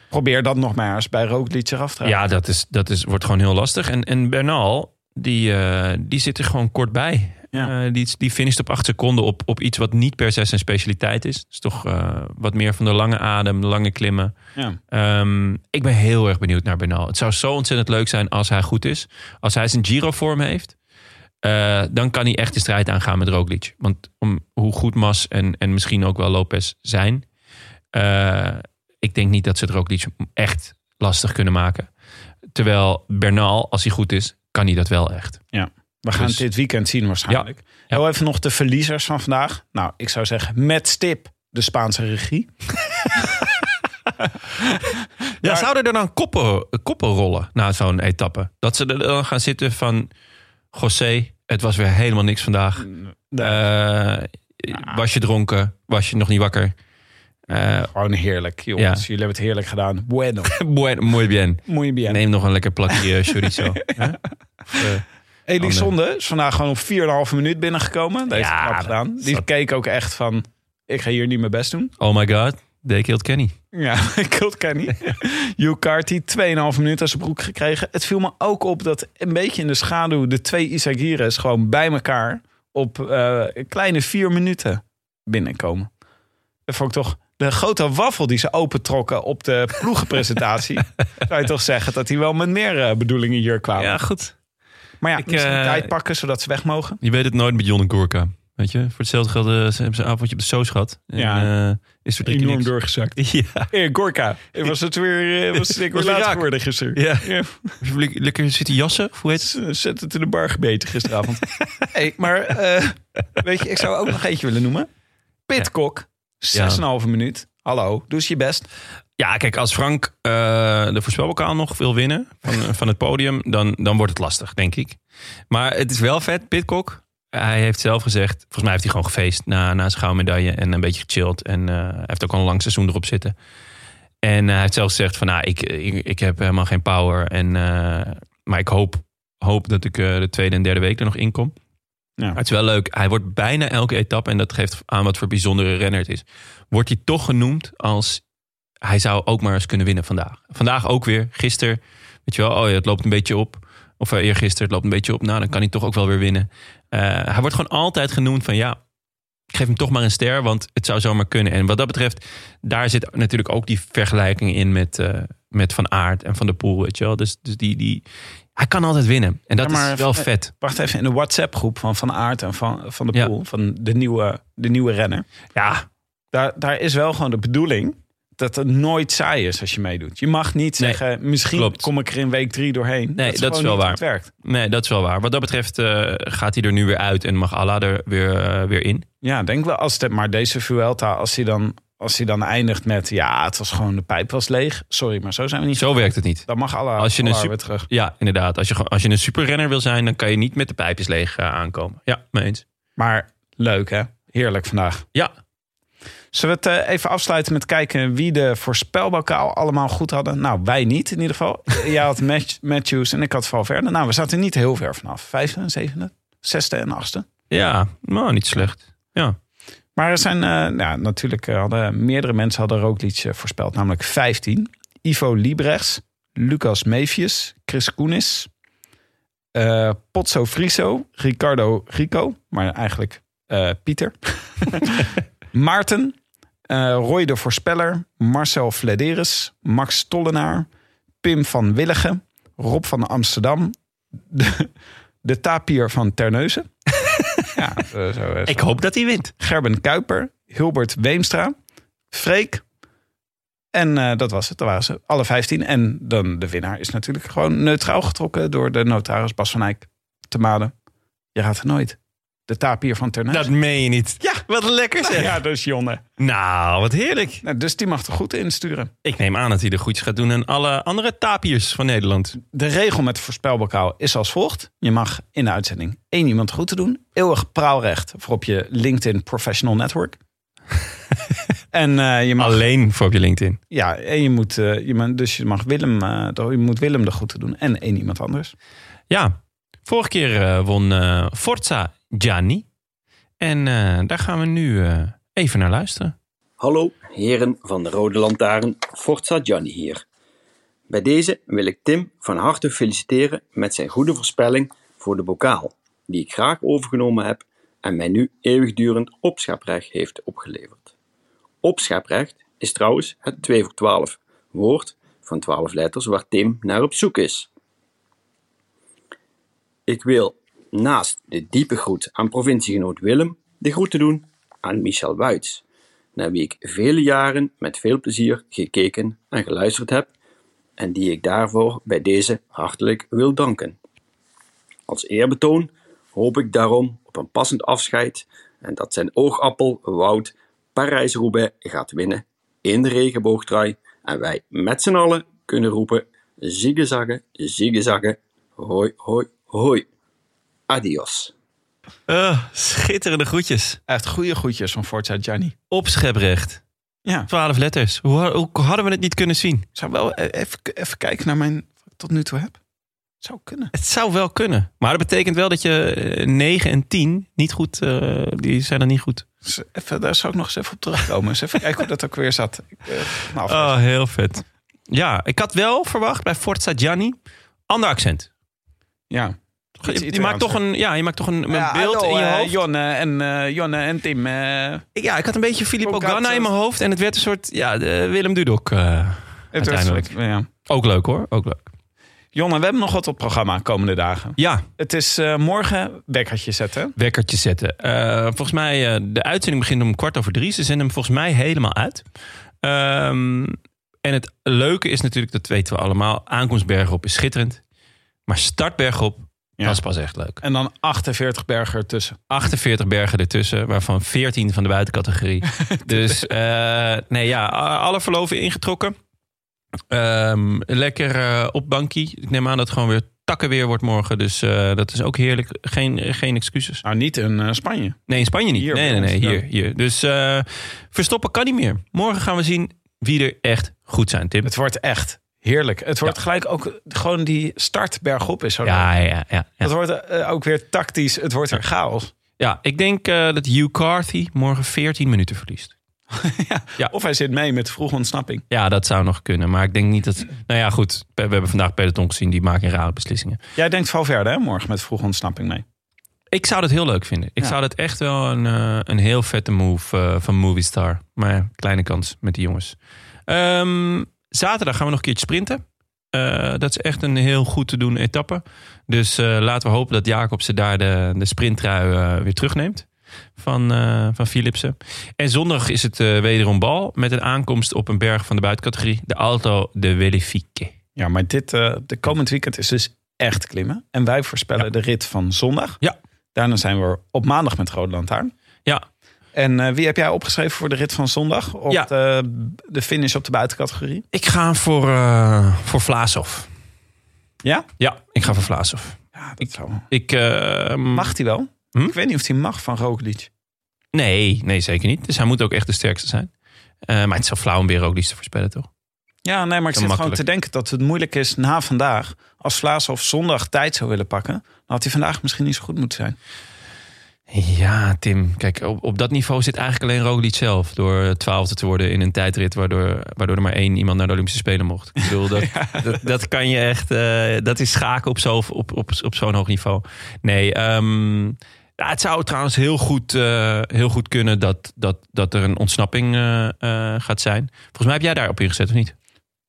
Probeer dat nog maar eens bij Roglic eraf te Ja, dat, is, dat is, wordt gewoon heel lastig. En, en Bernal, die, eh, die zit er gewoon kort bij. Ja. Eh, die, die finisht op 8 seconden op, op iets wat niet per se zijn specialiteit is. Is toch eh, wat meer van de lange adem, de lange klimmen. Ja. Ehm, ik ben heel erg benieuwd naar Bernal. Het zou zo ontzettend leuk zijn als hij goed is. Als hij zijn Giro-vorm heeft, eh, dan kan hij echt de strijd aangaan met Roglic. Want om, hoe goed Mas en, en misschien ook wel Lopez zijn... ik denk niet dat ze het Roglic echt lastig kunnen maken. Terwijl Bernal, als hij goed is, kan hij dat wel echt. Ja. We gaan Dus- dit weekend zien waarschijnlijk. Heel even nog de verliezers van vandaag. Nou, ik zou zeggen met stip de Spaanse regie. Ja, zouden er dan koppen, koppen rollen na zo'n etappe? Dat ze er dan gaan zitten van... José, het was weer helemaal niks vandaag. Eh, was je dronken? Was je nog niet wakker? Eh, Gewoon heerlijk, jongens. Ja. Jullie hebben het heerlijk gedaan. Bueno. Buen- muy bien. Muy bien. Neem nog een lekker plakje chorizo. Eh, Elisonde is vandaag gewoon op 4,5 minuut binnengekomen. Dat heeft Ja, hij knap gedaan. Die keek ook echt van, ik ga hier niet mijn best doen. oh my god, they killed Kenny. Ja, Kult Kenny. Hugh Carty, 2,5 minuten aan zijn broek gekregen. Het viel me ook op dat een beetje in de schaduw... de twee Isagires gewoon bij elkaar... op eh, een kleine vier minuten binnenkomen. Dat vond ik toch... De grote waffel die ze opentrokken op de ploegenpresentatie... zou je toch zeggen dat die wel met meer eh, bedoelingen hier kwamen. Ja, goed. Maar ja, ik, misschien eh, tijd pakken zodat ze weg mogen. Je weet het nooit met Jon en Gorka. Weet je, voor hetzelfde geld eh, ze hebben ze een avondje op de soos gehad. En, Ja. eh, is er Enorm niks. doorgezakt. Ja. Hey, Gorka, was het weer, eh, was het ik weer laat geworden gisteren? Ja. Ja. Lekker- zitten jassen, of hoe heet het? Zet het in de bar gebeten gisteravond. hey, maar eh, weet je, ik zou ook nog eentje willen noemen. Pitcock, 6,5 minuut. Hallo, doe eens je best. Ja, kijk, als Frank eh, de voorspelbokaal nog wil winnen van, van het podium, dan, dan wordt het lastig, denk ik. Maar het is wel vet, Pitcock. Hij heeft zelf gezegd, volgens mij heeft hij gewoon gefeest na, na zijn gouden medaille en een beetje gechilled. En eh, hij heeft ook al een lang seizoen erop zitten. En eh, hij heeft zelf gezegd van, nou, ik, ik, ik heb helemaal geen power. En, maar ik hoop, hoop dat ik de tweede en derde week er nog in kom. Ja. Maar het is wel leuk. Hij wordt bijna elke etappe, en dat geeft aan wat voor bijzondere renner het is, wordt hij toch genoemd als hij zou ook maar eens kunnen winnen vandaag. Vandaag ook weer. Gisteren, weet je wel, oh ja, het loopt een beetje op. Of uh, eergisteren, het loopt een beetje op. Nou, dan kan hij toch ook wel weer winnen. Uh, hij wordt gewoon altijd genoemd van ja, ik geef hem toch maar een ster, want het zou zomaar kunnen. En wat dat betreft, daar zit natuurlijk ook die vergelijking in met, uh, met Van Aert en Van der Poel, weet je wel. Dus, dus die, die, hij kan altijd winnen. En dat Ja, is wel vet. Wacht even, in de WhatsApp-groep van Van Aert en Van, van de Ja. Poel, van de nieuwe, de nieuwe renner. Ja, Daar, daar is wel gewoon de bedoeling dat het nooit saai is als je meedoet. Je mag niet Nee, zeggen, misschien klopt. kom ik er in week drie doorheen. Nee, dat is wel waar. Het werkt. nee, dat is wel waar. Wat dat betreft eh, gaat hij er nu weer uit en mag Allah er weer, eh, weer in. Ja, denk wel. Als het, maar deze Vuelta, als hij dan, als hij dan eindigt met... ja, het was gewoon, de pijp was leeg. Sorry, maar zo zijn we niet. Zo werkt het niet. Dan mag alle, Als je een alle super- weer terug. Ja, inderdaad. Als je, als je een superrenner wil zijn, dan kan je niet met de pijpjes leeg eh, aankomen. Ja, mee eens. Maar leuk, hè? Heerlijk vandaag. Ja, Zullen we het eh, even afsluiten met kijken wie de voorspelbokaal allemaal goed hadden? Nou, wij niet in ieder geval. Jij had Matth- Matthews en ik had Valverde. Nou, we zaten niet heel ver vanaf. Vijfde, zevende, zesde en achtste. ja nou, niet slecht. Ja. Maar er zijn, eh, ja, natuurlijk eh, hadden meerdere mensen hadden Roglic eh, voorspeld. Namelijk 15. Ivo Librechts, Lucas Mevius, Chris Koenis, eh, Potso Friso, Ricardo Rico, maar eigenlijk Pieter. Maarten, Roy de Voorspeller, Marcel Flederis, Max Tollenaar, Pim van Willigen, Rob van Amsterdam, de, de tapier van Terneuzen. ja, zo, zo, zo. Ik hoop dat hij wint. Gerben Kuiper, Hilbert Weemstra, Freek. En eh, dat was het, dat waren ze. Alle 15. En dan de winnaar is natuurlijk gewoon neutraal getrokken door de notaris Bas van Eyck te maden. Je raadt het nooit. De tapier van Terneuzen. Dat meen je niet. Ja, Wat lekker zeg. ja, dat is Jonne. Nou, wat heerlijk. Nou, dus die mag er goed insturen. Ik neem aan dat hij er goeds gaat doen aan alle andere tapiers van Nederland. De regel met de voorspelbokaal is als volgt. Je mag in de uitzending één iemand goed te doen. Eeuwig praalrecht voor op je LinkedIn Professional Network. en eh, je mag, Alleen voor op je LinkedIn. ja, en je moet, eh, je mag, dus je mag Willem, eh, je moet Willem de groeten doen en één iemand anders. Ja, vorige keer won eh, Forza Gianni. En eh, daar gaan we nu eh, even naar luisteren. Hallo, heren van de Rode Lantaarn, Forza Gianni hier. Bij deze wil ik Tim van harte feliciteren met zijn goede voorspelling voor de bokaal, die ik graag overgenomen heb en mij nu eeuwigdurend opscheprecht heeft opgeleverd. Opscheprecht is trouwens het 2 voor 12 woord van 12 letters waar Tim naar op zoek is. Ik wil naast de diepe groet aan provinciegenoot Willem de groeten doen aan Michel Wuits, naar wie ik vele jaren met veel plezier gekeken en geluisterd heb en die ik daarvoor bij deze hartelijk wil danken. Als eerbetoon hoop ik daarom op een passend afscheid en dat zijn oogappel Wout Parijs-Roubaix gaat winnen in de regenboogtrui en wij met z'n allen kunnen roepen ziggezaggen, ziggezaggen, hoi, hoi, hoi. Adios. Eh, schitterende groetjes. Echt goede groetjes van Forza Gianni. Opscheprecht. Ja. Twaalf letters. Hoe, hoe hadden we het niet kunnen zien? Zou wel eh, even, even kijken naar mijn wat ik tot nu toe heb. Zou kunnen. Het zou wel kunnen. Maar dat betekent wel dat je eh, 9 en 10 niet goed, eh, die zijn er niet goed. Dus even, daar zou ik nog eens even op terugkomen. eens even kijken hoe dat ook weer zat. Ik, eh, nou, Oh, heel vet. Ja, ik had wel verwacht bij Forza Gianni ander accent. ja. Je, je maakt toch een, ja, je maakt toch een, een Ja, beeld hallo, in je eh, hoofd. Jonne en, eh, Jonne en Tim. eh, ja, ik had een beetje Filippo Ganna in mijn hoofd en het werd een soort ja, Willem Dudok uiteindelijk. soort- ja. Ook leuk hoor, ook leuk. Jonne, we hebben nog wat op programma komende dagen. Ja, Het is morgen wekkertje zetten. wekkertje zetten. Volgens mij, de uitzending begint om kwart over drie. Ze zenden hem volgens mij helemaal uit. Ehm, en het leuke is natuurlijk, dat weten we allemaal, aankomst bergop is schitterend. Maar start bergop, Ja. dat is pas echt leuk. En dan 48 bergen ertussen. 48 bergen ertussen, waarvan 14 van de buitencategorie. dus eh, nee, ja, alle verloven ingetrokken. Ehm, lekker eh, op bankie. Ik neem aan dat het gewoon weer takkenweer wordt morgen. Dus eh, dat is ook heerlijk. Geen, geen excuses. Nou, niet in Spanje. Nee, in Spanje niet. Hier nee, nee, nee, hier, ja. hier. Dus verstoppen kan niet meer. Morgen gaan we zien wie er echt goed zijn, Tim. Het wordt echt heerlijk. Het wordt gelijk ook gewoon die start bergop is zo. Ja, ja, ja. ja. Het wordt eh, ook weer tactisch. Het wordt weer chaos. Ja, ik denk eh, dat Hugh Carthy morgen 14 minuten verliest. Ja. Of hij zit mee met vroege ontsnapping. Ja, dat zou nog kunnen. Maar ik denk niet dat... Nou ja, goed. We we hebben vandaag Peloton gezien. Die maken rare beslissingen. Jij denkt Valverde hè, morgen met vroege ontsnapping mee. Ik zou dat heel leuk vinden. Ik Ja. zou dat echt wel een, eh, een heel vette move van Movistar. Maar ja, kleine kans met die jongens. Ehm, zaterdag gaan we nog een keertje sprinten. Eh, dat is echt een heel goed te doen etappe. Dus eh, laten we hopen dat Jacobsen daar de, de sprinttrui eh, weer terugneemt. Van, van Philipsen. En zondag is het wederom bal. Met een aankomst op een berg van de buitencategorie. De Alto de Vellifique. Ja, maar dit de komend weekend is dus echt klimmen. En wij voorspellen de rit van zondag. Ja. Daarna zijn we op maandag met Rode Lantaarn. Ja, En eh, wie heb jij opgeschreven voor de rit van zondag? Op Ja. de, de finish op de buitencategorie? ik ga voor, eh voor Vlaasov. Ja? Ja, ik ga voor Vlaasov. Ja, dat zou... Ik, eh, Mag hij wel? Hm? Ik weet niet of hij mag van Roglic. Nee, nee, zeker niet. Dus hij moet ook echt de sterkste zijn. Eh, maar het wel flauw om weer ook te voorspellen, toch? Ja, nee, maar ik zit gewoon te denken dat het moeilijk is na vandaag. Als Vlaas of zondag tijd zou willen pakken, dan had hij vandaag misschien niet zo goed moeten zijn. Ja, Tim. Kijk, op, op dat niveau zit eigenlijk alleen Roglic zelf. Door twaalfde te worden in een tijdrit waardoor, waardoor er maar één iemand naar de Olympische Spelen mocht. Ik bedoel, dat, dat, dat kan je echt... eh, dat is schaken op zo'n op, op, op zo'n hoog niveau. Nee, ehm, ja, het zou trouwens heel goed, eh, heel goed kunnen dat, dat, dat er een ontsnapping eh, gaat zijn. Volgens mij heb jij daarop ingezet, of niet?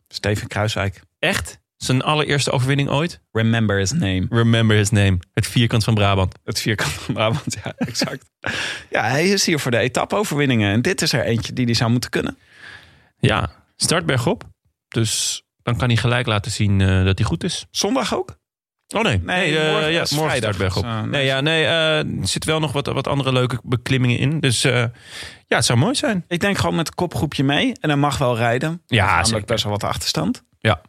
Steven Kruiswijk. Echt? Zijn allereerste overwinning ooit? Remember his name. Remember his name. Het vierkant van Brabant. Het vierkant van Brabant, ja, exact. ja, hij is hier voor de etappe-overwinningen. En dit is er eentje die hij zou moeten kunnen. Ja, start bergop. Dus dan kan hij gelijk laten zien eh, dat hij goed is. Zondag ook? Oh nee, Nee, eh, morgen ja, morgen start bergop. nee, ja, nee, eh, er zitten wel nog wat, wat andere leuke beklimmingen in. Dus ja, het zou mooi zijn. Ik denk gewoon met het kopgroepje mee. En hij mag wel rijden. Ja, namelijk best wel wat achterstand. Ja.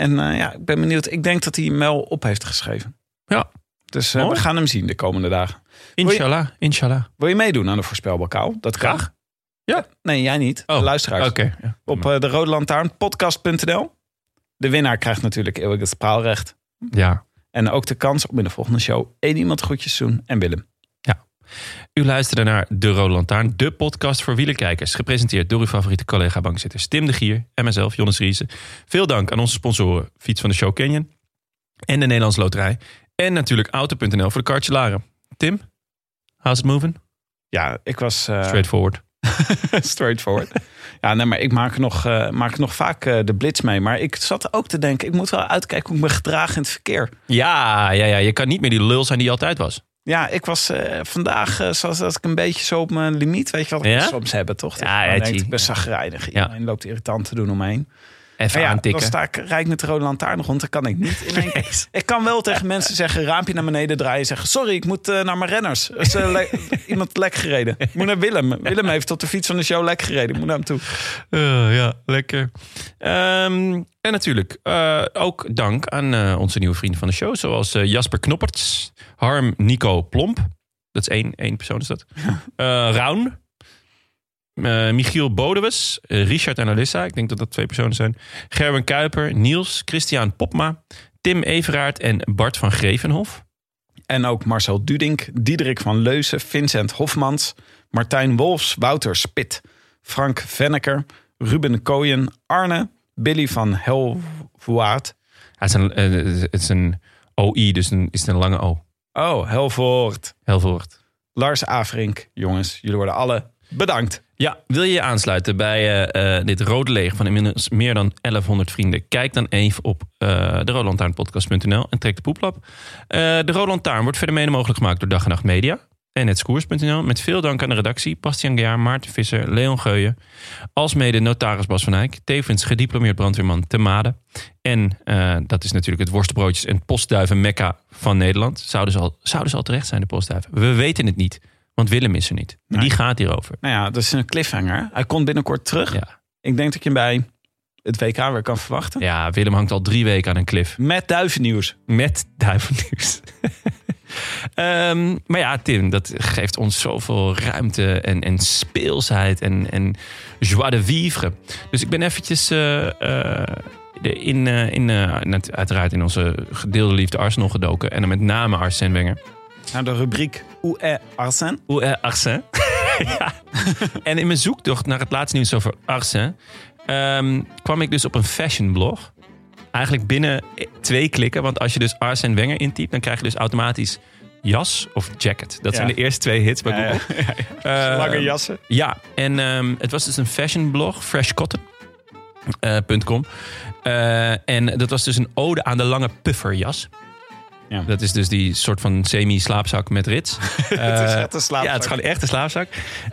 En eh, ja, ik ben benieuwd. Ik denk dat hij hem wel op heeft geschreven. Ja, Dus eh, we gaan hem zien de komende dagen. inshallah, inshallah. Wil je meedoen aan de voorspelbokaal? Dat kan. Graag. Ja? Nee, jij niet. Oh, luisteraars. Oké. ja. Op eh, de Rode Lantaarn, podcast.nl. De winnaar krijgt natuurlijk eeuwig het spraalrecht. Ja. En ook de kans om in de volgende show één iemand groetjes te doen. En Willem. U luisterde naar De Rode Lantaarn, de podcast voor wielerkijkers. Gepresenteerd door uw favoriete collega bankzitters Tim de Gier en mijzelf, Jonas Riese. Veel dank aan onze sponsoren Fiets van de Show Canyon en de Nederlandse Loterij. En natuurlijk Auto.nl voor de kaartjelaren. Tim, how's it moving? Ja, ik was... eh, Straightforward. straightforward. ja, nee, maar ik maak nog, eh, maak nog vaak eh, de blitz mee. Maar ik zat ook te denken, ik moet wel uitkijken hoe ik me gedraag in het verkeer. Ja, ja, ja, je kan niet meer die lul zijn die je altijd was. Ja, ik was eh, vandaag, eh, zoals dat ik een beetje zo op mijn limiet, weet je wat ik Ja? soms hebben, toch? Dat Ja, zie. ik ben zagrijnig. Ja. Iedereen loopt irritant te doen om me heen. Even ja, aantikken. dan sta ik rijk met de rode lantaarn rond. Dan kan ik niet in één. Ik kan wel tegen mensen zeggen, raampje naar beneden draaien. Zeggen, sorry, ik moet eh, naar mijn renners. Er is le- iemand lek gereden. Ik moet naar Willem. Willem heeft tot de fiets van de show lek gereden. Ik moet naar hem toe. Ja, lekker. Ehm, en natuurlijk ook dank aan onze nieuwe vrienden van de show. Zoals Jasper Knopperts, Harm Nico Plomp. Dat is één, één persoon is dat. Eh Raun. eh, Michiel Bodewes, eh, Richard en Alissa. Ik denk dat dat twee personen zijn. Gerben Kuiper, Niels, Christian Popma, Tim Everaert en Bart van Grevenhof. En ook Marcel Dudink, Diederik van Leusen, Vincent Hofmans, Martijn Wolfs, Wouter Spit, Frank Venneker, Ruben Kooyen, Arne, Billy van Helvoort. Het is een, het is een OI, dus een, is het een lange O. Oh, Helvoort. Heel voort. Lars Averink, jongens, jullie worden alle bedankt. Ja, wil je je aansluiten bij eh, eh, dit rode leger van inmiddels meer dan 1100 vrienden? Kijk dan even op uh, de roodlantaarnpodcast.nl en trek de poeplap. Eh, de Lantaarn wordt verder mede mogelijk gemaakt door Dag en Nacht Media en hetskoers.nl. Met veel dank aan de redactie, Bastiaan Gejaar, Maarten Visser, Leon Geuyen. Alsmede notaris Bas van Eyck, tevens gediplomeerd brandweerman te Made. En eh, dat is natuurlijk het worstenbroodjes en postduiven mekka van Nederland. Zouden ze, al, zouden ze al terecht zijn, de postduiven? We weten het niet, want Willem is er niet. Maar die gaat hierover. Nou ja, dat is een cliffhanger. Hij komt binnenkort terug. Ja. Ik denk dat je hem bij het WK weer kan verwachten. Ja, Willem hangt al drie weken aan een cliff. Met duivennieuws. Met duivennieuws. Ehm, maar ja, Tim, dat geeft ons zoveel ruimte en, en speelsheid en, en joie de vivre. Dus ik ben eventjes eh, eh, in, eh, in, uiteraard in onze gedeelde liefde Arsenal gedoken. En dan met name Arsène Wenger. Naar de rubriek Où est Arsène? Eh, Arsène? ja. En in mijn zoektocht naar het laatste nieuws over Arsène... ehm, kwam ik dus op een fashion blog. Eigenlijk binnen twee klikken. Want als je dus Arsène Wenger intypt... dan krijg je dus automatisch jas of jacket. Dat Ja. zijn de eerste twee hits bij Google. ja, Eh, Lange jassen. Ja, en ehm, het was dus een fashion blog, freshcotton.com. Eh, en dat was dus een ode aan de lange pufferjas. Ja. Dat is dus die soort van semi-slaapzak met rits. Het is echt een slaapzak. Ja, het is gewoon echt een slaapzak.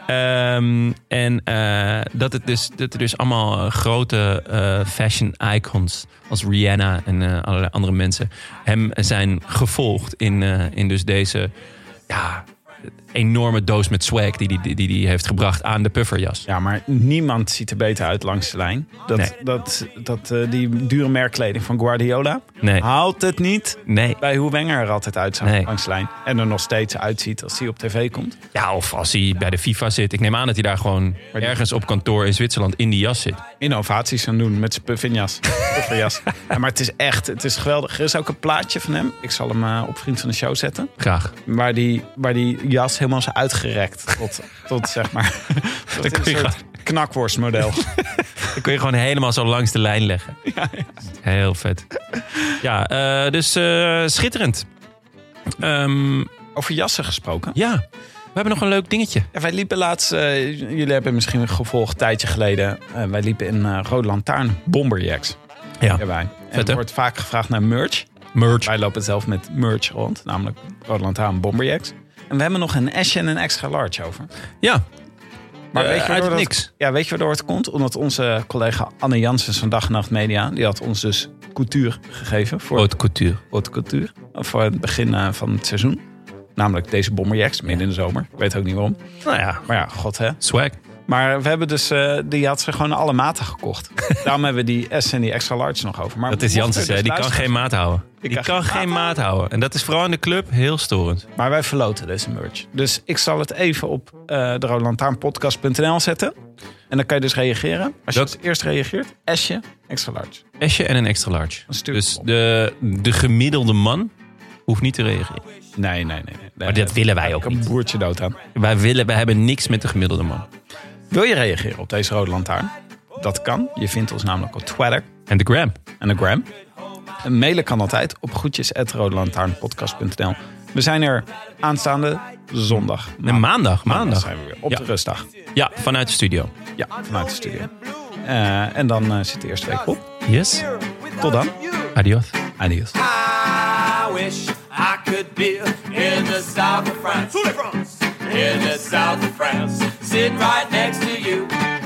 Ehm, en eh, dat, het dus, dat er dus allemaal grote eh, fashion icons als Rihanna en eh, allerlei andere mensen hem zijn gevolgd in, in dus deze ja, enorme doos met swag die hij die, die, die heeft gebracht aan de pufferjas. Ja, maar niemand ziet er beter uit langs de lijn. Dat, Nee. dat, dat, eh, die dure merkkleding van Guardiola Nee. haalt het niet Nee. bij hoe Wenger er altijd uitzag Nee. langs de lijn. En er nog steeds uitziet als hij op tv komt. Ja, of als hij bij de FIFA zit. Ik neem aan dat hij daar gewoon ergens op kantoor in Zwitserland in die jas zit. Innovaties aan doen met zijn puffinjas. Pufferjas. ja, maar het is echt, het is geweldig. Er is ook een plaatje van hem. Ik zal hem eh, op Vriend van de Show zetten. Graag. Waar die, waar die jas helemaal is uitgerekt. Tot, tot zeg maar, tot een soort knakworstmodel. Dan kun je gewoon helemaal zo langs de lijn leggen. Heel vet. Ja, eh, dus eh, schitterend. Ehm, Over jassen gesproken. ja, we hebben nog een leuk dingetje. Ja, wij liepen laatst, eh, jullie hebben misschien gevolgd een tijdje geleden. eh, wij liepen in eh Rode Lantaarn Bomberjacks. Ja, Erbij. En Vet, er wordt vaak gevraagd naar merch. merch. Wij lopen zelf met merch rond, namelijk Rode Lantaarn Bomberjacks. En we hebben nog een Asje en een extra large over. Ja, Maar Eh, weet, je waardoor dat- niks. Ja, weet je waardoor het komt? Omdat onze collega Anne Janssens van Dag en Nacht Media... die had ons dus couture gegeven voor, haute couture. haute couture, voor het begin eh, van het seizoen. Namelijk deze Bomberjacks, midden in de zomer. Ik weet ook niet waarom. Nou ja, Maar ja, god hè. swag. Maar we hebben dus, eh, die had ze gewoon alle maten gekocht. Daarom hebben we die S en die extra large nog over. Maar Dat is hè? dus Die kan geen maat houden. Die kan kan geen maat houden. En dat is vooral in de club heel storend. Maar wij verloten deze merch. Dus ik zal het even op eh de zetten. En dan kan je dus reageren. Als je dus eerst reageert, S'je, extra large. Esje en een extra large. Dan stuur ik Dus de, de gemiddelde man hoeft niet te reageren. Nee, nee, nee. nee. Maar dat willen wij ook Ik heb een niet. boertje dood aan. Wij, willen, wij hebben niks met de gemiddelde man. Wil je reageren op deze rode lantaarn? Dat kan. Je vindt ons namelijk op Twitter En de gram. en de gram. En mailen kan altijd op groetjes@rodelantaarnpodcast.nl. We zijn er aanstaande zondag. Nee, maandag. Maandag Maandag. zijn we weer op Ja. de rustdag. Ja, vanuit de studio. Ja, vanuit de studio. Eh, en dan eh, zit de eerste week op. Yes. Tot dan. Adios. Adios. I wish I could be in the south of France. In the south of France. sit right next to you.